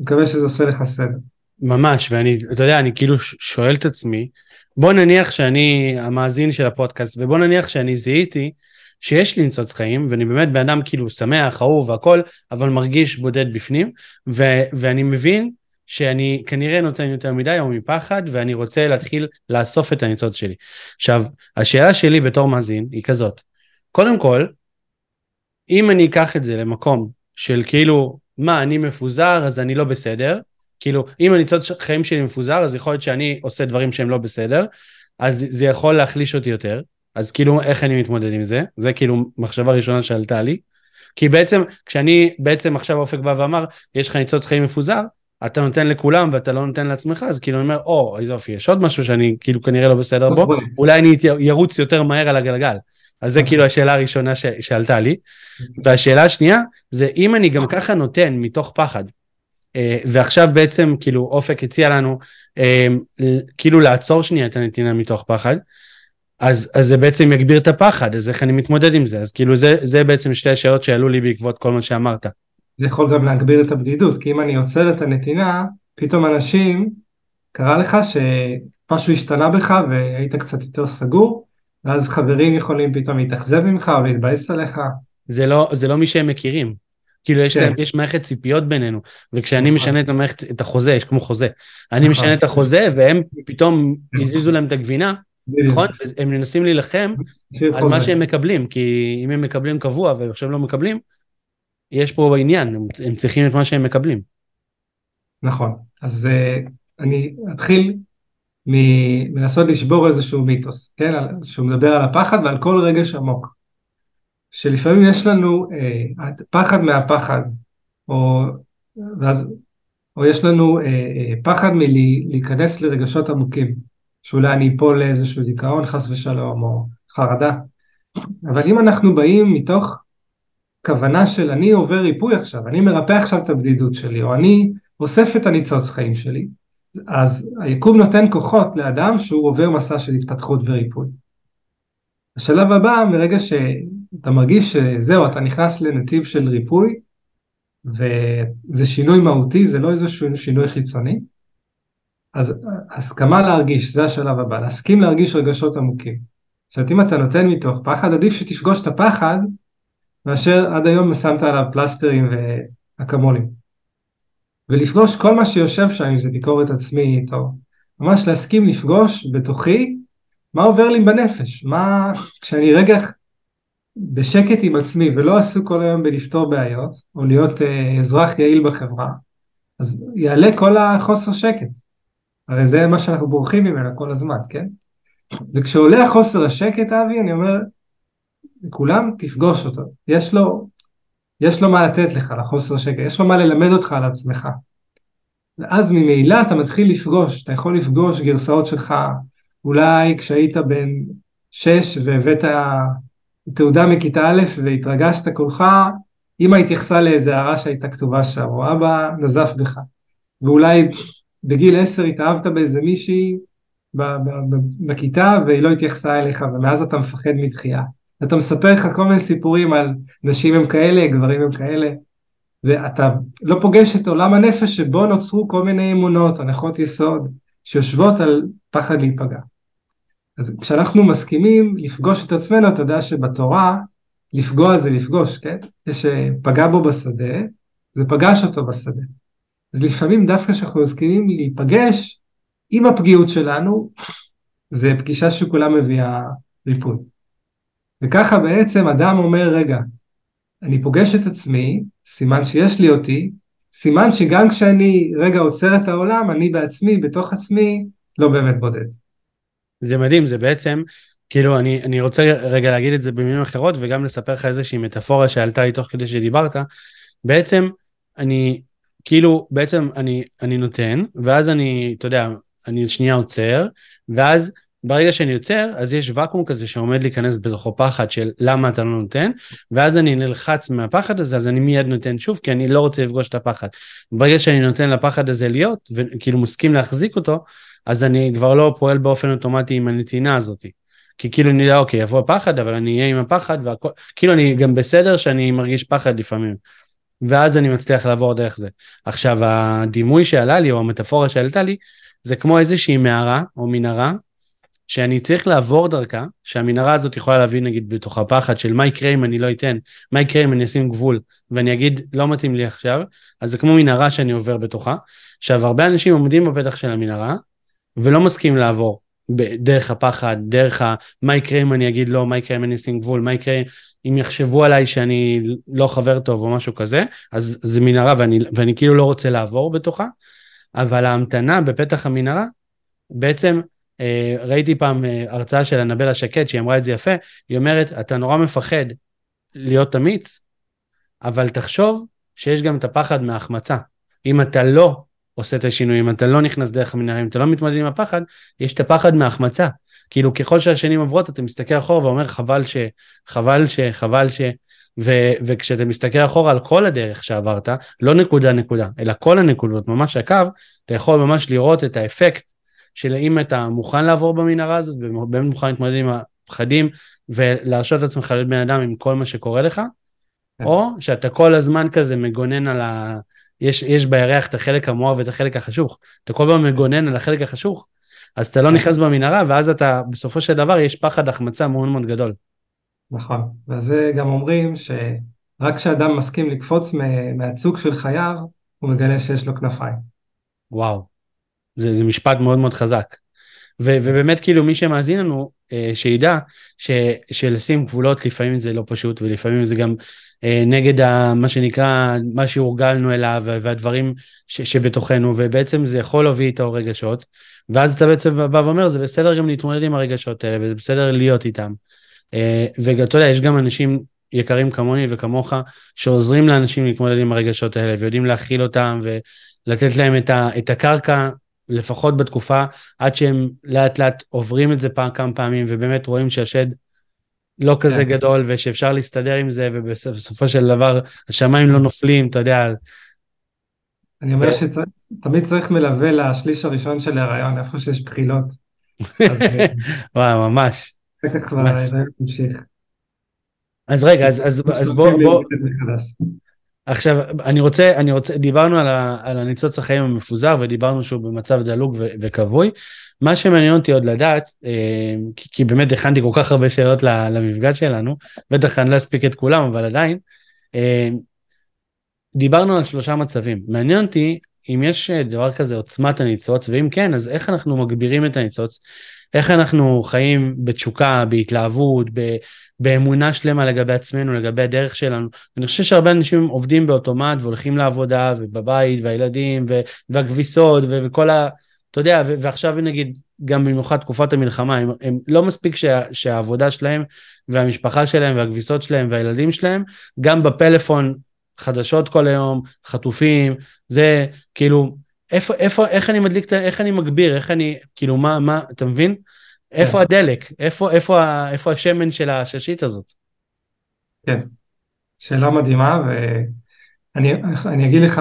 מקווה שזה עושה לך סדר.
ממש, ואני, אתה יודע, אני כאילו שואל את עצמי, בוא נניח שאני המאזין של הפודקאסט, ובוא נניח שאני זיהיתי שיש לי ניצוץ חיים, ואני באמת בן אדם כאילו שמח, אהוב והכל, אבל מרגיש בודד בפנים, ו- ואני מבין שאני כנראה נותן יותר מדי או מפחד, ואני רוצה להתחיל לאסוף את הניצוץ שלי. עכשיו, השאלה שלי בתור מאזין היא כזאת, קודם כל, אם אני אקח את זה למקום של כאילו, מה, אני מפוזר, אז אני לא בסדר, כאילו, אם הניצוץ חיים שלי מפוזר, אז יכול להיות שאני עושה דברים שהם לא בסדר, אז זה יכול להחליש אותי יותר. אז כאילו, איך אני מתמודד עם זה? זה כאילו מחשבה ראשונה שעלתה לי. כי בעצם, כשאני, בעצם עכשיו אופק בא ואמר, יש לך ניצוץ חיים מפוזר, אתה נותן לכולם ואתה לא נותן לעצמך, אז כאילו אני אומר, או, איזה אופי, יש עוד משהו שאני כאילו כנראה לא בסדר בו, אולי אני ירוץ יותר מהר על הגלגל. אז זה. כאילו השאלה הראשונה ש- שעלתה לי. והשאלה השנייה, זה אם אני גם ככה נותן מתוך פחד, אה, ועכשיו בעצם כאילו אופק הציע לנו אה, כאילו לעצור שנייה את הנתינה מתוך פחד, אז, אז זה בעצם יגביר את הפחד, אז איך אני מתמודד עם זה? אז כאילו זה, זה בעצם שתי השאלות שעלו לי בעקבות כל מה שאמרת.
זה יכול גם להגביר את הבדידות, כי אם אני עוצר את הנתינה, פתאום אנשים, קרה לך שמשהו השתנה בך והיית קצת יותר סגור, ואז חברים יכולים פתאום להתאכזב ממך או להתבאס עליך.
זה לא, זה לא מי שהם מכירים. כאילו יש, כן. להם, יש מערכת ציפיות בינינו, וכשאני נכון. משנה את, המערכת, את החוזה, יש כמו חוזה, אני נכון. משנה את החוזה והם פתאום הזיזו להם את הגבינה, נכון? הם מנסים להילחם על מה שהם מקבלים, כי אם הם מקבלים קבוע ועכשיו לא מקבלים, יש פה עניין, הם, צריכים את מה שהם מקבלים.
נכון, אז uh, אני אתחיל מלנסות לשבור איזשהו מיתוס, כן? שהוא מדבר על הפחד ועל כל רגש עמוק. שלפעמים יש לנו uh, פחד מהפחד, או, ואז, או יש לנו uh, uh, פחד מלהיכנס לרגשות עמוקים, שאולי אני אפול לאיזשהו דיכאון חס ושלום, או חרדה. אבל אם אנחנו באים מתוך כוונה של אני עובר ריפוי עכשיו, אני מרפא עכשיו את הבדידות שלי, או אני אוסף את הניצוץ חיים שלי, אז היקום נותן כוחות לאדם שהוא עובר מסע של התפתחות וריפוי. השלב הבא, מרגע שאתה מרגיש שזהו, אתה נכנס לנתיב של ריפוי, וזה שינוי מהותי, זה לא איזשהו שינוי חיצוני, אז הסכמה להרגיש, זה השלב הבא, להסכים להרגיש רגשות עמוקים. זאת אומרת, אם אתה נותן מתוך פחד, עדיף שתפגוש את הפחד, מאשר עד היום שמת עליו פלסטרים ואקמולים. ולפגוש כל מה שיושב שם, אם זה ביקורת עצמית, או ממש להסכים לפגוש בתוכי מה עובר לי בנפש, מה, כשאני רגע בשקט עם עצמי ולא עסוק כל היום בלפתור בעיות, או להיות אה, אזרח יעיל בחברה, אז יעלה כל החוסר שקט. הרי זה מה שאנחנו בורחים ממנו כל הזמן, כן? וכשעולה החוסר השקט, אבי, אני אומר, לכולם תפגוש אותו. יש לו, יש לו מה לתת לך, לחוסר שקט, יש לו מה ללמד אותך על עצמך. ואז ממילא אתה מתחיל לפגוש, אתה יכול לפגוש גרסאות שלך, אולי כשהיית בן שש והבאת תעודה מכיתה א' והתרגשת כולך, אמא התייחסה לאיזה הערה שהייתה כתובה שם, או אבא נזף בך. ואולי בגיל עשר התאהבת באיזה מישהי בכיתה והיא לא התייחסה אליך, ומאז אתה מפחד מדחייה. אתה מספר לך כל מיני סיפורים על נשים הם כאלה, גברים הם כאלה, ואתה לא פוגש את עולם הנפש שבו נוצרו כל מיני אמונות, הנחות יסוד, שיושבות על פחד להיפגע. אז כשאנחנו מסכימים לפגוש את עצמנו, אתה יודע שבתורה, לפגוע זה לפגוש, כן? זה שפגע בו בשדה, זה פגש אותו בשדה. אז לפעמים דווקא כשאנחנו מסכימים להיפגש עם הפגיעות שלנו, זה פגישה שכולה מביאה ריפוי. וככה בעצם אדם אומר, רגע, אני פוגש את עצמי, סימן שיש לי אותי, סימן שגם כשאני רגע עוצר את העולם, אני בעצמי, בתוך עצמי, לא באמת בודד.
זה מדהים, זה בעצם, כאילו, אני, אני רוצה רגע להגיד את זה במילים אחרות, וגם לספר לך איזושהי מטאפורה שעלתה לי תוך כדי שדיברת. בעצם, אני, כאילו, בעצם אני, אני נותן, ואז אני, אתה יודע, אני שנייה עוצר, ואז ברגע שאני עוצר, אז יש ואקום כזה שעומד להיכנס בתוכו פחד של למה אתה לא נותן, ואז אני נלחץ מהפחד הזה, אז אני מיד נותן שוב, כי אני לא רוצה לפגוש את הפחד. ברגע שאני נותן לפחד הזה להיות, וכאילו מסכים להחזיק אותו, אז אני כבר לא פועל באופן אוטומטי עם הנתינה הזאת. כי כאילו אני יודע, אוקיי, יבוא פחד, אבל אני אהיה עם הפחד, והכל, כאילו אני גם בסדר שאני מרגיש פחד לפעמים. ואז אני מצליח לעבור דרך זה. עכשיו, הדימוי שעלה לי, או המטאפורה שעלתה לי, זה כמו איזושהי מערה או מנהרה, שאני צריך לעבור דרכה, שהמנהרה הזאת יכולה להביא נגיד בתוך הפחד של מה יקרה אם אני לא אתן, מה יקרה אם אני אשים גבול, ואני אגיד לא מתאים לי עכשיו, אז זה כמו מנהרה שאני עובר בתוכה. עכשיו, הרבה אנשים עומדים בפתח של המנהרה, ולא מסכים לעבור דרך הפחד, דרך ה... מה יקרה אם אני אגיד לא, מה יקרה אם אני אשים גבול, מה יקרה אם יחשבו עליי שאני לא חבר טוב או משהו כזה, אז זה מנהרה ואני, ואני כאילו לא רוצה לעבור בתוכה, אבל ההמתנה בפתח המנהרה, בעצם ראיתי פעם אה, הרצאה של אנבלה שקד שהיא אמרה את זה יפה, היא אומרת, אתה נורא מפחד להיות אמיץ, אבל תחשוב שיש גם את הפחד מההחמצה. אם אתה לא עושה את השינויים, אתה לא נכנס דרך המנהרים, אתה לא מתמודד עם הפחד, יש את הפחד מההחמצה. כאילו ככל שהשנים עוברות אתה מסתכל אחורה ואומר חבל ש... חבל ש... חבל ש... ו... וכשאתה מסתכל אחורה על כל הדרך שעברת, לא נקודה נקודה, אלא כל הנקודות, ממש הקו, אתה יכול ממש לראות את האפקט של אם אתה מוכן לעבור במנהרה הזאת ובאמת מוכן להתמודד עם הפחדים ולהרשות את עצמך להיות בן אדם עם כל מה שקורה לך, כן. או שאתה כל הזמן כזה מגונן על ה... יש, יש בירח את החלק המואר ואת החלק החשוך. אתה כל פעם מגונן על החלק החשוך, אז אתה לא כן. נכנס במנהרה, ואז אתה, בסופו של דבר, יש פחד החמצה מאוד מאוד גדול.
נכון, וזה גם אומרים שרק כשאדם מסכים לקפוץ מהצוג של חייו, הוא מגלה שיש לו כנפיים.
וואו, זה, זה משפט מאוד מאוד חזק. ו, ובאמת כאילו מי שמאזין לנו, אה, שידע ש, שלשים גבולות לפעמים זה לא פשוט ולפעמים זה גם אה, נגד ה, מה שנקרא, מה שהורגלנו אליו והדברים ש, שבתוכנו, ובעצם זה יכול להביא איתו רגשות, ואז אתה בעצם בא ואומר, זה בסדר גם להתמודד עם הרגשות האלה, וזה בסדר להיות איתם. אה, ואתה יודע, יש גם אנשים יקרים כמוני וכמוך, שעוזרים לאנשים להתמודד עם הרגשות האלה, ויודעים להכיל אותם, ולתת להם את, ה, את הקרקע, לפחות בתקופה, עד שהם לאט לאט עוברים את זה פעם, כמה פעמים, ובאמת רואים שהשד לא כזה כן. גדול ושאפשר להסתדר עם זה ובסופו של דבר השמיים לא נופלים, אתה יודע.
אני אומר שתמיד צריך מלווה לשליש הראשון של ההיריון, איפה שיש בחילות. אה, (laughs)
וואי, ממש.
אחר כבר ההיריון ממשיך.
אז רגע, אז, אז, אז בוא, בוא, עכשיו, אני רוצה, אני רוצה, דיברנו על, ה, על הניצוץ החיים המפוזר ודיברנו שהוא במצב דלוק ו, וכבוי. מה שמעניין אותי עוד לדעת, אה, כי, כי באמת הכנתי כל כך הרבה שאלות למפגש שלנו, בטח אני לא אספיק את כולם, אבל עדיין, אה, דיברנו על שלושה מצבים. מעניין אותי אם יש דבר כזה עוצמת הניצוץ, ואם כן, אז איך אנחנו מגבירים את הניצוץ? איך אנחנו חיים בתשוקה, בהתלהבות, באמונה שלמה לגבי עצמנו, לגבי הדרך שלנו. אני חושב שהרבה אנשים עובדים באוטומט והולכים לעבודה ובבית והילדים והכביסות וכל ה... אתה יודע, ועכשיו נגיד, גם במיוחד תקופת המלחמה, הם, הם לא מספיק שה, שהעבודה שלהם והמשפחה שלהם והכביסות שלהם והילדים שלהם, גם בפלאפון חדשות כל היום, חטופים, זה כאילו, איפה, איפה, איך אני מדליק, איך אני מגביר, איך אני, כאילו, מה, מה, אתה מבין? איפה כן. הדלק? איפה, איפה, איפה השמן של הששית הזאת?
כן, שאלה מדהימה, ואני אגיד לך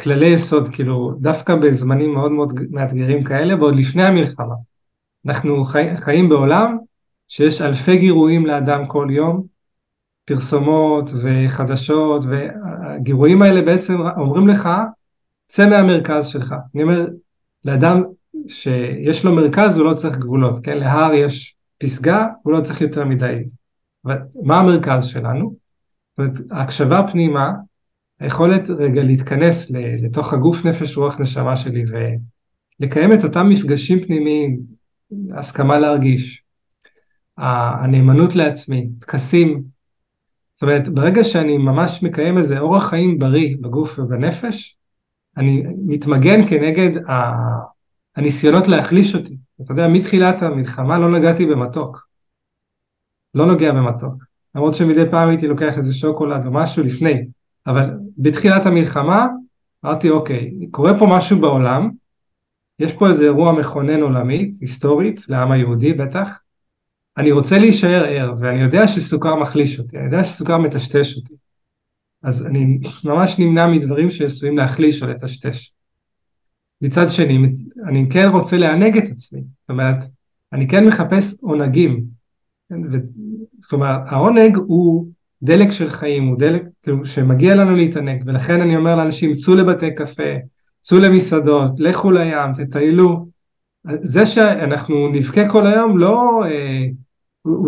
כללי יסוד, כאילו, דווקא בזמנים מאוד מאוד מאתגרים כאלה, ועוד לפני המלחמה. אנחנו חי, חיים בעולם שיש אלפי גירויים לאדם כל יום, פרסומות וחדשות, והגירויים האלה בעצם אומרים לך, צא מהמרכז שלך. אני אומר, לאדם שיש לו מרכז הוא לא צריך גבולות, כן? להר יש פסגה, הוא לא צריך יותר מדי. אבל מה המרכז שלנו? זאת אומרת, ההקשבה פנימה, היכולת רגע להתכנס לתוך הגוף, נפש, רוח, נשמה שלי ולקיים את אותם מפגשים פנימיים, הסכמה להרגיש, הנאמנות לעצמי, טקסים. זאת אומרת, ברגע שאני ממש מקיים איזה אורח חיים בריא בגוף ובנפש, אני מתמגן כנגד הניסיונות להחליש אותי. אתה יודע, מתחילת המלחמה לא נגעתי במתוק. לא נוגע במתוק. למרות שמדי פעם הייתי לוקח איזה שוקולד או משהו לפני, אבל בתחילת המלחמה אמרתי, אוקיי, קורה פה משהו בעולם, יש פה איזה אירוע מכונן עולמית, היסטורית, לעם היהודי בטח, אני רוצה להישאר ער, ואני יודע שסוכר מחליש אותי, אני יודע שסוכר מטשטש אותי. אז אני ממש נמנע מדברים שעשויים להחליש או לטשטש. מצד שני, אני כן רוצה לענג את עצמי, זאת אומרת, אני כן מחפש עונגים. זאת אומרת, העונג הוא דלק של חיים, הוא דלק כאילו, שמגיע לנו להתענג, ולכן אני אומר לאנשים, צאו לבתי קפה, צאו למסעדות, לכו לים, תטיילו. זה שאנחנו נבכה כל היום, לא, אה,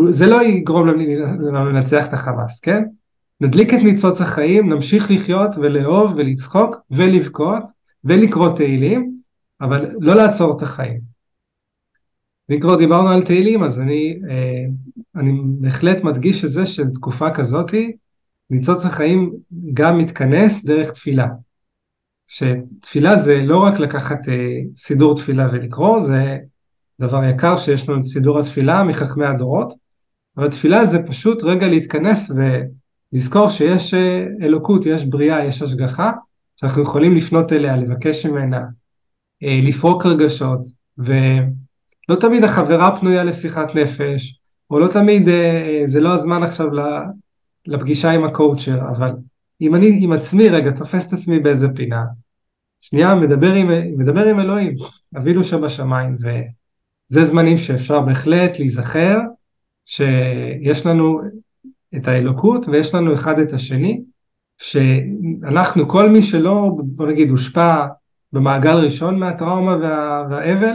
זה לא יגרום לנו לנצח את החמאס, כן? נדליק את ניצוץ החיים, נמשיך לחיות ולאהוב ולצחוק ולבכות, ולקרוא תהילים, אבל לא לעצור את החיים. ואם כבר דיברנו על תהילים, אז אני, אה, אני בהחלט מדגיש את זה שתקופה כזאתי, ניצוץ החיים גם מתכנס דרך תפילה. שתפילה זה לא רק לקחת אה, סידור תפילה ולקרוא, זה דבר יקר שיש לנו את סידור התפילה מחכמי הדורות, אבל תפילה זה פשוט רגע להתכנס ולזכור שיש אה, אלוקות, יש בריאה, יש השגחה, שאנחנו יכולים לפנות אליה, לבקש ממנה, אה, לפרוק רגשות, ולא תמיד החברה פנויה לשיחת נפש, או לא תמיד אה, זה לא הזמן עכשיו לפגישה עם הקואוצ'ר, אבל אם אני עם עצמי רגע תופס את עצמי באיזה פינה, שנייה מדבר עם, מדבר עם אלוהים, אבינו שבשמיים, וזה זמנים שאפשר בהחלט להיזכר שיש לנו את האלוקות ויש לנו אחד את השני, שאנחנו, כל מי שלא, בוא נגיד, הושפע במעגל ראשון מהטראומה וה, והאבל,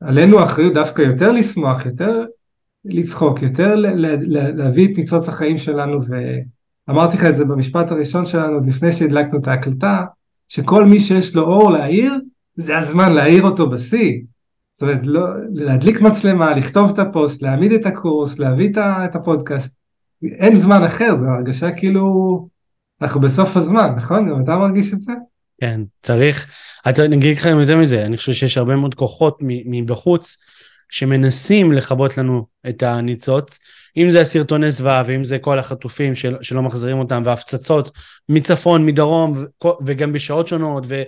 עלינו אחריות דווקא יותר לשמוח, יותר לצחוק, יותר ל, ל, ל, להביא את ניצוץ החיים שלנו, ואמרתי לך את זה במשפט הראשון שלנו, לפני שהדלקנו את ההקלטה, שכל מי שיש לו אור להאיר, זה הזמן להאיר אותו בשיא. זאת אומרת, לא, להדליק מצלמה, לכתוב את הפוסט, להעמיד את הקורס, להביא את הפודקאסט. אין זמן אחר, זו הרגשה כאילו אנחנו בסוף הזמן, נכון? גם אתה מרגיש את זה?
כן, צריך, אתה, אני אגיד לך יותר מזה, אני חושב שיש הרבה מאוד כוחות מבחוץ שמנסים לכבות לנו את הניצוץ, אם זה הסרטוני זוועה ואם זה כל החטופים של, שלא מחזירים אותם והפצצות מצפון, מדרום וגם בשעות שונות ו...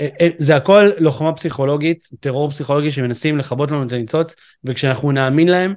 אה, אה, זה הכל לוחמה פסיכולוגית, טרור פסיכולוגי שמנסים לכבות לנו את הניצוץ, וכשאנחנו נאמין להם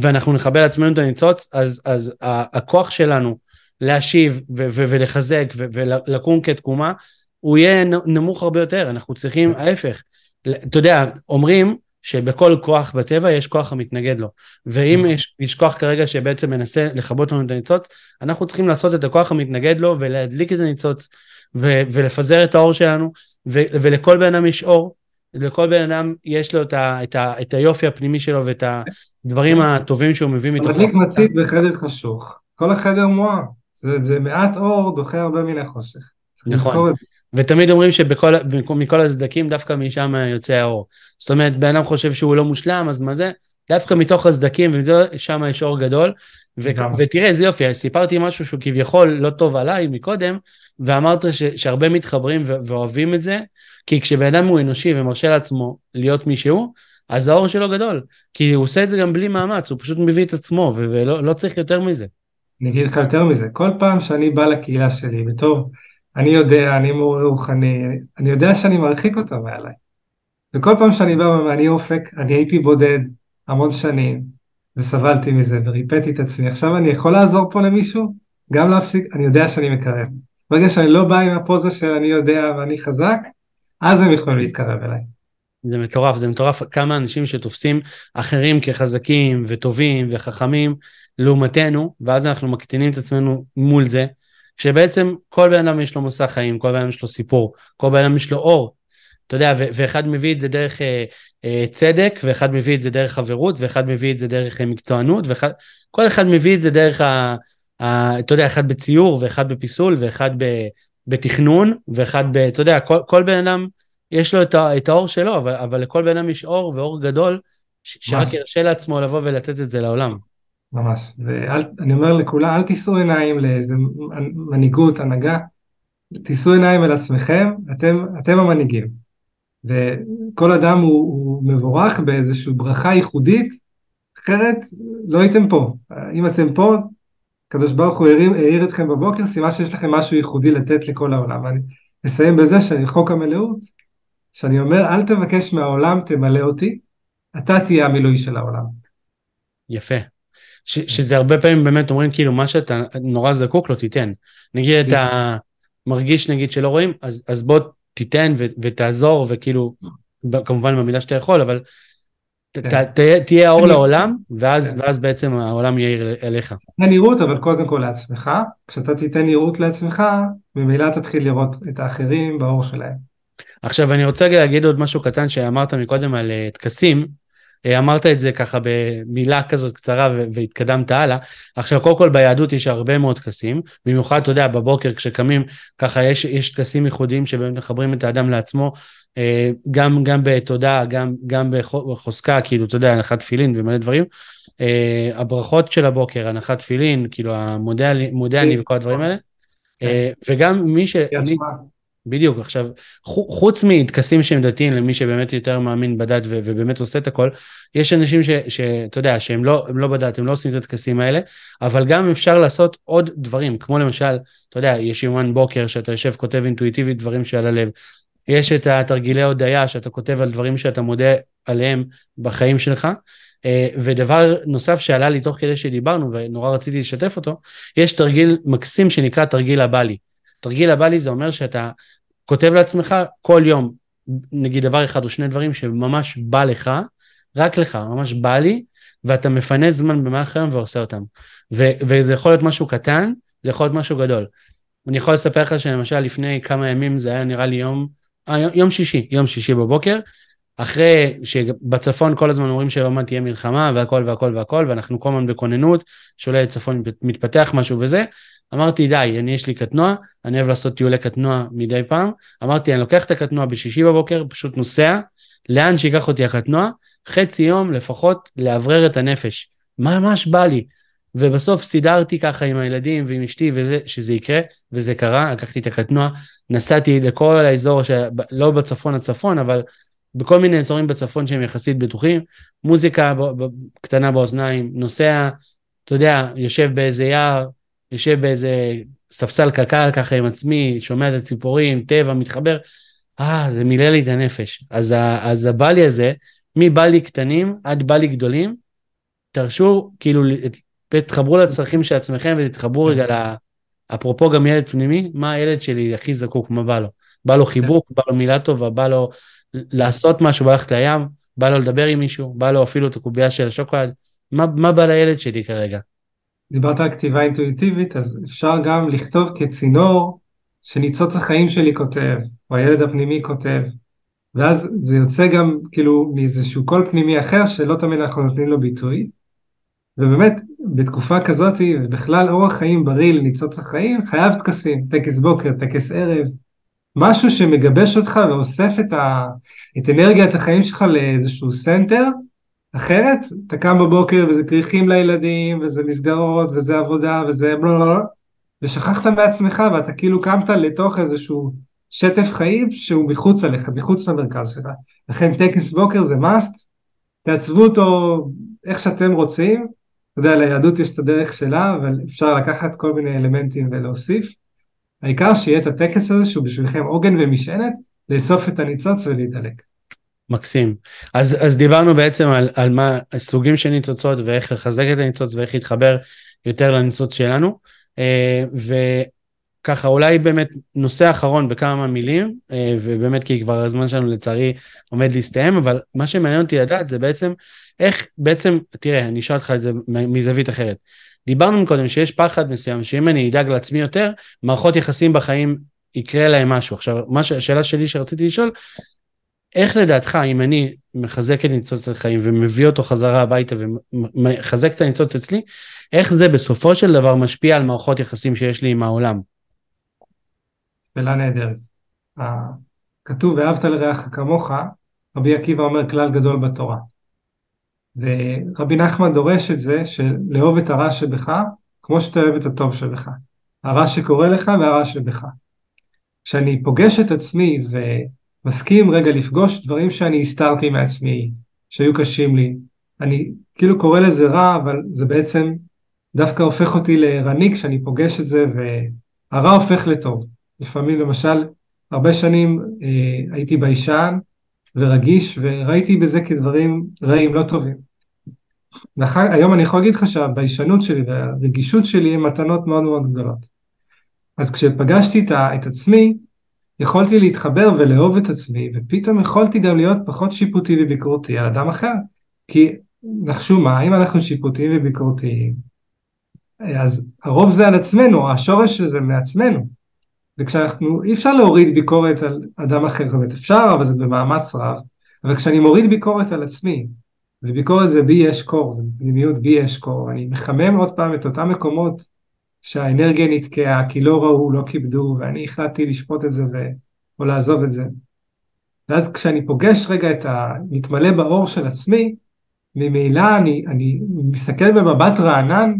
ואנחנו נכבה לעצמנו את הניצוץ, אז, אז הכוח שלנו להשיב ו- ו- ולחזק ו- ולקום כתקומה, הוא יהיה נמוך הרבה יותר, אנחנו צריכים ההפך. אתה יודע, אומרים שבכל כוח בטבע יש כוח המתנגד לו. ואם. יש, יש כוח כרגע שבעצם מנסה לכבות לנו את הניצוץ, אנחנו צריכים לעשות את הכוח המתנגד לו ולהדליק את הניצוץ ו- ולפזר את האור שלנו, ו- ולכל בן אדם יש אור, לכל בן אדם יש לו את, ה- את, ה- את היופי הפנימי שלו ואת הדברים כן. הטובים שהוא מביא מתוכו.
מדליק מצית בחדר חשוך, כל החדר מואר, זה, זה מעט אור דוחה הרבה מן החושך.
נכון. ותמיד אומרים שמכל הסדקים דווקא משם יוצא האור. זאת אומרת, בן אדם חושב שהוא לא מושלם, אז מה זה? דווקא מתוך הסדקים, ושם יש אור גדול. ו- ותראה איזה יופי, סיפרתי משהו שהוא כביכול לא טוב עליי מקודם, ואמרת ש- שהרבה מתחברים ו- ואוהבים את זה, כי כשבן אדם הוא אנושי ומרשה לעצמו להיות מי שהוא, אז האור שלו גדול. כי הוא עושה את זה גם בלי מאמץ, הוא פשוט מביא את עצמו, ו- ולא לא צריך יותר מזה.
אני אגיד לך יותר מזה, כל פעם שאני בא לקהילה שלי, וטוב, אני יודע, אני מורה רוחני, אני יודע שאני מרחיק אותו מעליי. וכל פעם שאני בא ואני אופק, אני הייתי בודד המון שנים, וסבלתי מזה, וריפאתי את עצמי. עכשיו אני יכול לעזור פה למישהו? גם להפסיק, אני יודע שאני מקרב. ברגע שאני לא בא עם הפוזה של אני יודע ואני חזק, אז הם יכולים להתקרב אליי.
זה מטורף, זה מטורף כמה אנשים שתופסים אחרים כחזקים וטובים וחכמים לעומתנו, ואז אנחנו מקטינים את עצמנו מול זה, שבעצם כל בן אדם יש לו מסע חיים, כל בן אדם יש לו סיפור, כל בן אדם יש לו אור. אתה יודע, ואחד מביא את זה דרך אה, אה, צדק, ואחד מביא את זה דרך חברות, ואחד מביא את זה דרך אה, מקצוענות, וכל אחד מביא את זה דרך, ה, ה, אתה יודע, אחד בציור, ואחד בפיסול, ואחד ב, בתכנון, ואחד ב... אתה יודע, כל, כל בן אדם יש לו את, ה, את האור שלו, אבל, אבל לכל בן אדם יש אור, ואור גדול, ש- שרק ירשה לעצמו לבוא ולתת את זה לעולם.
ממש, ואני אומר לכולם, אל תישאו עיניים לאיזה מנהיגות, הנהגה, תישאו עיניים אל עצמכם, אתם, אתם המנהיגים. וכל אדם הוא, הוא מבורך באיזושהי ברכה ייחודית, אחרת לא הייתם פה. אם אתם פה, הקדוש ברוך הוא העיר אתכם בבוקר, סימן שיש לכם משהו ייחודי לתת לכל העולם. ואני אסיים בזה שאני חוק המלאות, שאני אומר, אל תבקש מהעולם, תמלא אותי, אתה תהיה המילוי של העולם.
יפה. ש, שזה הרבה פעמים באמת אומרים כאילו מה שאתה נורא זקוק לו תיתן. נגיד אתה מרגיש נגיד שלא רואים אז, אז בוא תיתן ו, ותעזור וכאילו כמובן במידה שאתה יכול אבל כן. תהיה האור לעולם ואז, כן. ואז בעצם העולם יאיר אליך.
תן נראות אבל קודם כל לעצמך כשאתה תיתן נראות לעצמך ממילא תתחיל לראות את האחרים באור שלהם.
עכשיו אני רוצה להגיד עוד משהו קטן שאמרת מקודם על אה, טקסים. אה, אמרת את זה ככה במילה כזאת קצרה והתקדמת הלאה. עכשיו, קודם כל ביהדות יש הרבה מאוד טקסים, במיוחד, אתה יודע, בבוקר כשקמים, ככה יש, יש טקסים ייחודיים שבאמת מחברים את האדם לעצמו, אה, גם, גם בתודה, גם, גם בחוזקה, כאילו, אתה יודע, הנחת תפילין ומלא דברים. אה, הברכות של הבוקר, הנחת תפילין, כאילו, המודה אני וכל הדברים האלה. כן. וגם מי ש... בדיוק, עכשיו, חוץ מטקסים שהם דתיים למי שבאמת יותר מאמין בדת ו- ובאמת עושה את הכל, יש אנשים שאתה יודע, שהם לא, לא בדת, הם לא עושים את הטקסים האלה, אבל גם אפשר לעשות עוד דברים, כמו למשל, אתה יודע, יש יומן בוקר שאתה יושב כותב אינטואיטיבית דברים שעל הלב, יש את התרגילי הודיה שאתה כותב על דברים שאתה מודה עליהם בחיים שלך, אה, ודבר נוסף שעלה לי תוך כדי שדיברנו ונורא רציתי לשתף אותו, יש תרגיל מקסים שנקרא תרגיל הבלי. תרגיל הבא לי זה אומר שאתה כותב לעצמך כל יום, נגיד דבר אחד או שני דברים שממש בא לך, רק לך, ממש בא לי, ואתה מפנה זמן במהלך היום ועושה אותם. ו- וזה יכול להיות משהו קטן, זה יכול להיות משהו גדול. אני יכול לספר לך שלמשל לפני כמה ימים זה היה נראה לי יום, אה, יום שישי, יום שישי בבוקר, אחרי שבצפון כל הזמן אומרים שעוד תהיה מלחמה והכל והכל והכל, ואנחנו כל הזמן בכוננות, שאולי צפון מתפתח משהו וזה, אמרתי, די, אני יש לי קטנוע, אני אוהב לעשות טיולי קטנוע מדי פעם. אמרתי, אני לוקח את הקטנוע בשישי בבוקר, פשוט נוסע, לאן שיקח אותי הקטנוע, חצי יום לפחות לאוורר את הנפש. ממש בא לי. ובסוף סידרתי ככה עם הילדים ועם אשתי וזה, שזה יקרה, וזה קרה, לקחתי את הקטנוע, נסעתי לכל האזור, ש... לא בצפון הצפון, אבל בכל מיני אזורים בצפון שהם יחסית בטוחים, מוזיקה ב... ב... קטנה באוזניים, נוסע, אתה יודע, יושב באיזה יער, יושב באיזה ספסל קק"ל ככה עם עצמי, שומע את הציפורים, טבע, מתחבר, אה, זה מילא לי את הנפש. אז, ה, אז הבלי הזה, מבלי קטנים עד בלי גדולים, תרשו, כאילו, תתחברו לצרכים של עצמכם ותתחברו רגע ל... אפרופו גם ילד פנימי, מה הילד שלי הכי זקוק, מה בא לו. בא לו חיבוק, בא לו מילה טובה, בא לו לעשות משהו, בא ללכת לים, בא לו לדבר עם מישהו, בא לו אפילו את הקובייה של השוקולד, מה, מה בא לילד שלי כרגע?
דיברת על כתיבה אינטואיטיבית, אז אפשר גם לכתוב כצינור שניצוץ החיים שלי כותב, או הילד הפנימי כותב, ואז זה יוצא גם כאילו מאיזשהו קול פנימי אחר שלא תמיד אנחנו נותנים לו ביטוי. ובאמת, בתקופה כזאת, ובכלל אורח חיים בריא לניצוץ החיים, חייב טקסים, טקס בוקר, טקס ערב, משהו שמגבש אותך ואוסף את, ה, את אנרגיית החיים שלך לאיזשהו center, אחרת אתה קם בבוקר וזה כריכים לילדים, וזה מסגרות, וזה עבודה, וזה בלה ושכחת מעצמך ואתה כאילו קמת לתוך איזשהו שטף חיים שהוא מחוץ עליך, מחוץ למרכז שלך. לכן טקס בוקר זה must, תעצבו אותו איך שאתם רוצים, אתה יודע, ליהדות יש את הדרך שלה, אבל אפשר לקחת כל מיני אלמנטים ולהוסיף. העיקר שיהיה את הטקס הזה שהוא בשבילכם עוגן ומשענת, לאסוף את הניצוץ ולהידלק.
מקסים. אז, אז דיברנו בעצם על, על מה הסוגים של ניצוצות ואיך לחזק את הניצוץ ואיך להתחבר יותר לניצוץ שלנו. אה, וככה אולי באמת נושא אחרון בכמה מילים, אה, ובאמת כי כבר הזמן שלנו לצערי עומד להסתיים, אבל מה שמעניין אותי לדעת זה בעצם איך בעצם, תראה, אני אשאל אותך את זה מזווית אחרת. דיברנו קודם שיש פחד מסוים, שאם אני אדאג לעצמי יותר, מערכות יחסים בחיים יקרה להם משהו. עכשיו, מה השאלה שלי שרציתי לשאול, איך לדעתך, אם אני מחזק את ניצוץ החיים ומביא אותו חזרה הביתה ומחזק את הניצוץ אצלי, איך זה בסופו של דבר משפיע על מערכות יחסים שיש לי עם העולם?
שאלה נהדרת. כתוב ואהבת לרעך כמוך, רבי עקיבא אומר כלל גדול בתורה. ורבי נחמן דורש את זה של לאהוב את הרע שבך כמו שאתה אוהב את הטוב שבך. הרע שקורה לך והרע שבך. כשאני פוגש את עצמי ומסכים רגע לפגוש דברים שאני הסתרתי מעצמי, שהיו קשים לי, אני כאילו קורא לזה רע, אבל זה בעצם דווקא הופך אותי לערני כשאני פוגש את זה, והרע הופך לטוב. לפעמים למשל, הרבה שנים אה, הייתי ביישן, ורגיש, וראיתי בזה כדברים רעים, לא טובים. ואחר, היום אני יכול להגיד לך שהביישנות שלי והרגישות שלי הן מתנות מאוד מאוד גדולות. אז כשפגשתי את, את עצמי, יכולתי להתחבר ולאהוב את עצמי, ופתאום יכולתי גם להיות פחות שיפוטי וביקורתי על אדם אחר. כי נחשו מה, אם אנחנו שיפוטיים וביקורתיים, אז הרוב זה על עצמנו, השורש של זה מעצמנו. וכשאנחנו, אי אפשר להוריד ביקורת על אדם אחר, זאת אומרת אפשר, אבל זה במאמץ רב, אבל כשאני מוריד ביקורת על עצמי, וביקורת זה בי יש קור, זה פנימיות בי יש קור, אני מחמם עוד פעם את אותם מקומות שהאנרגיה נתקעה, כי לא ראו, לא כיבדו, ואני החלטתי לשפוט את זה ו... או לעזוב את זה. ואז כשאני פוגש רגע את ה... מתמלא באור של עצמי, ממילא אני, אני מסתכל במבט רענן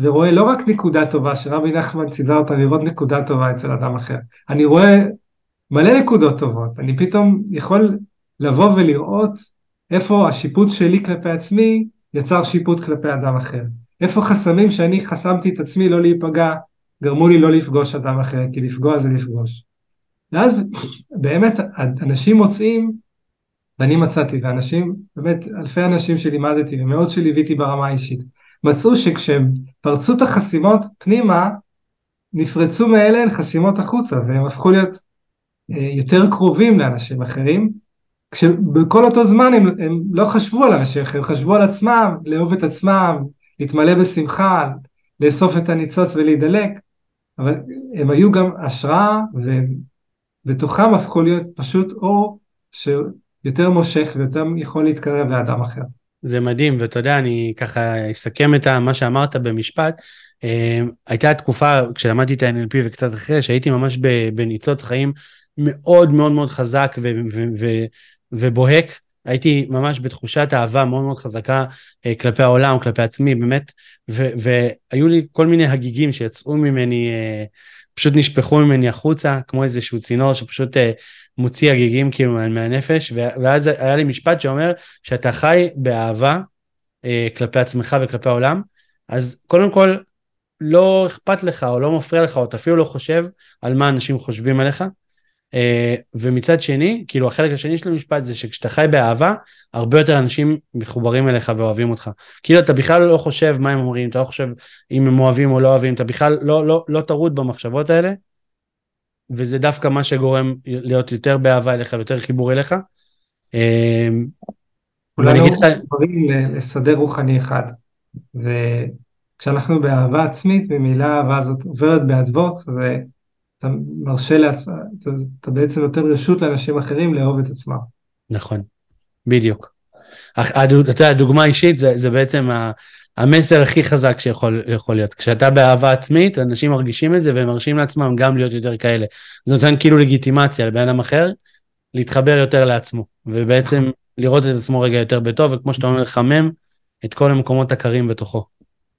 ורואה לא רק נקודה טובה, שרבי נחמן ציווה אותה לראות נקודה טובה אצל אדם אחר, אני רואה מלא נקודות טובות, אני פתאום יכול לבוא ולראות איפה השיפוט שלי כלפי עצמי יצר שיפוט כלפי אדם אחר. איפה חסמים שאני חסמתי את עצמי לא להיפגע, גרמו לי לא לפגוש אדם אחר, כי לפגוע זה לפגוש. ואז באמת אנשים מוצאים, ואני מצאתי, ואנשים, באמת אלפי אנשים שלימדתי ומאות שליוויתי ברמה האישית, מצאו שכשהם פרצו את החסימות פנימה, נפרצו מאלה חסימות החוצה, והם הפכו להיות אה, יותר קרובים לאנשים אחרים, כשבכל אותו זמן הם, הם לא חשבו על אחרים, הם חשבו על עצמם, לאהוב את עצמם, להתמלא בשמחה, לאסוף את הניצוץ ולהידלק, אבל הם היו גם השראה, ובתוכם הפכו להיות פשוט אור שיותר מושך ויותר יכול להתקרב לאדם אחר.
זה מדהים, ואתה יודע, אני ככה אסכם את מה שאמרת במשפט. אה, הייתה תקופה, כשלמדתי את ה-NLP וקצת אחרי, שהייתי ממש בניצוץ חיים מאוד מאוד מאוד חזק ו- ו- ו- ובוהק. הייתי ממש בתחושת אהבה מאוד מאוד חזקה אה, כלפי העולם, כלפי עצמי, באמת, ו- והיו לי כל מיני הגיגים שיצאו ממני, אה, פשוט נשפכו ממני החוצה, כמו איזשהו צינור שפשוט מוציא הגיגים כאילו מהנפש, ואז היה לי משפט שאומר שאתה חי באהבה אה, כלפי עצמך וכלפי העולם, אז קודם כל לא אכפת לך או לא מפריע לך או אתה אפילו לא חושב על מה אנשים חושבים עליך. אה, ומצד שני, כאילו החלק השני של המשפט זה שכשאתה חי באהבה, הרבה יותר אנשים מחוברים אליך ואוהבים אותך. כאילו אתה בכלל לא חושב מה הם אומרים, אתה לא חושב אם הם אוהבים או לא אוהבים, אתה בכלל לא, לא, לא טרוד במחשבות האלה. וזה דווקא מה שגורם להיות יותר באהבה אליך ויותר חיבור אליך. אה,
כולנו דברים לסדר רוחני אחד, וכשאנחנו באהבה עצמית, ממילא האהבה הזאת עוברת באדוות, ואתה מרשה לעצמך, אתה בעצם נותן רשות לאנשים אחרים לאהוב את עצמם.
נכון, בדיוק. אתה יודע, דוגמה אישית זה, זה בעצם המסר הכי חזק שיכול להיות. כשאתה באהבה עצמית, אנשים מרגישים את זה והם מרשים לעצמם גם להיות יותר כאלה. זה נותן כאילו לגיטימציה לבן אדם אחר להתחבר יותר לעצמו, ובעצם לראות את עצמו רגע יותר בטוב, וכמו שאתה אומר, לחמם את כל המקומות הקרים בתוכו.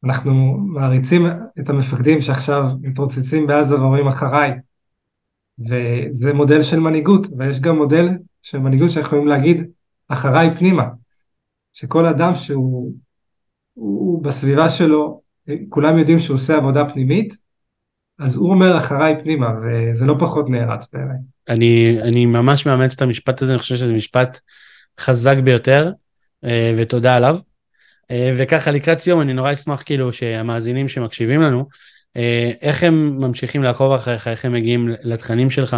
אנחנו מעריצים את המפקדים שעכשיו מתרוצצים בעזה ואומרים אחריי, וזה מודל של מנהיגות, ויש גם מודל של מנהיגות שאנחנו יכולים להגיד אחריי פנימה, שכל אדם שהוא הוא בסביבה שלו, כולם יודעים שהוא עושה עבודה פנימית, אז הוא אומר אחריי פנימה, וזה לא פחות נערץ בעיניי.
אני, אני ממש מאמץ את המשפט הזה, אני חושב שזה משפט חזק ביותר, אה, ותודה עליו. אה, וככה לקראת סיום, אני נורא אשמח כאילו שהמאזינים שמקשיבים לנו, אה, איך הם ממשיכים לעקוב אחריך, איך הם מגיעים לתכנים שלך?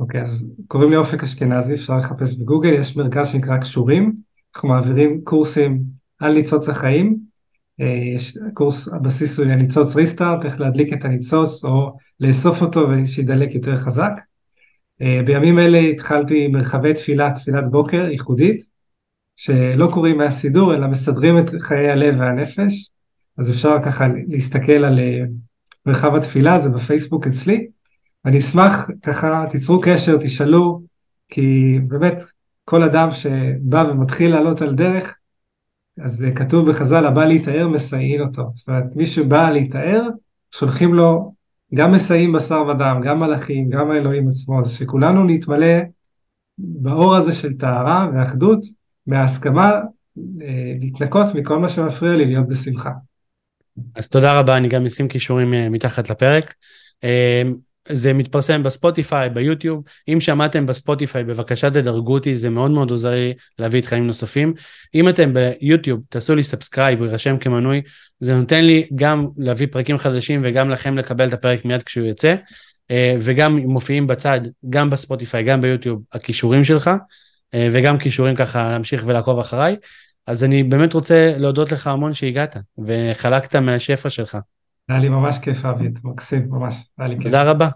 אוקיי, okay, אז קוראים לי אופק אשכנזי, אפשר לחפש בגוגל, יש מרכז שנקרא קשורים, אנחנו מעבירים קורסים על ניצוץ החיים, יש קורס, הבסיס הוא לניצוץ ריסטארט, איך להדליק את הניצוץ או לאסוף אותו ושידלק יותר חזק. בימים אלה התחלתי מרחבי תפילה, תפילת בוקר ייחודית, שלא קוראים מהסידור אלא מסדרים את חיי הלב והנפש, אז אפשר ככה להסתכל על מרחב התפילה, זה בפייסבוק אצלי. אני אשמח ככה, תיצרו קשר, תשאלו, כי באמת כל אדם שבא ומתחיל לעלות על דרך, אז כתוב בחז"ל, הבא להיטהר מסייעין אותו. זאת אומרת, מי שבא להיטהר, שולחים לו גם מסייעים בשר ודם, גם מלאכים, גם האלוהים עצמו, אז שכולנו נתמלא באור הזה של טהרה ואחדות, מההסכמה אה, להתנקות מכל מה שמפריע לי להיות בשמחה.
אז תודה רבה, אני גם אשים קישורים אה, מתחת לפרק. אה, זה מתפרסם בספוטיפיי, ביוטיוב. אם שמעתם בספוטיפיי, בבקשה תדרגו אותי, זה מאוד מאוד עוזר לי להביא תכנים נוספים. אם אתם ביוטיוב, תעשו לי subscribe, יירשם כמנוי, זה נותן לי גם להביא פרקים חדשים וגם לכם לקבל את הפרק מיד כשהוא יוצא. וגם מופיעים בצד, גם בספוטיפיי, גם ביוטיוב, הקישורים שלך, וגם קישורים ככה להמשיך ולעקוב אחריי. אז אני באמת רוצה להודות לך המון שהגעת, וחלקת מהשפע שלך.
היה לי ממש כיף, אבי, מקסים, ממש, היה לי כיף.
תודה רבה.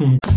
(laughs)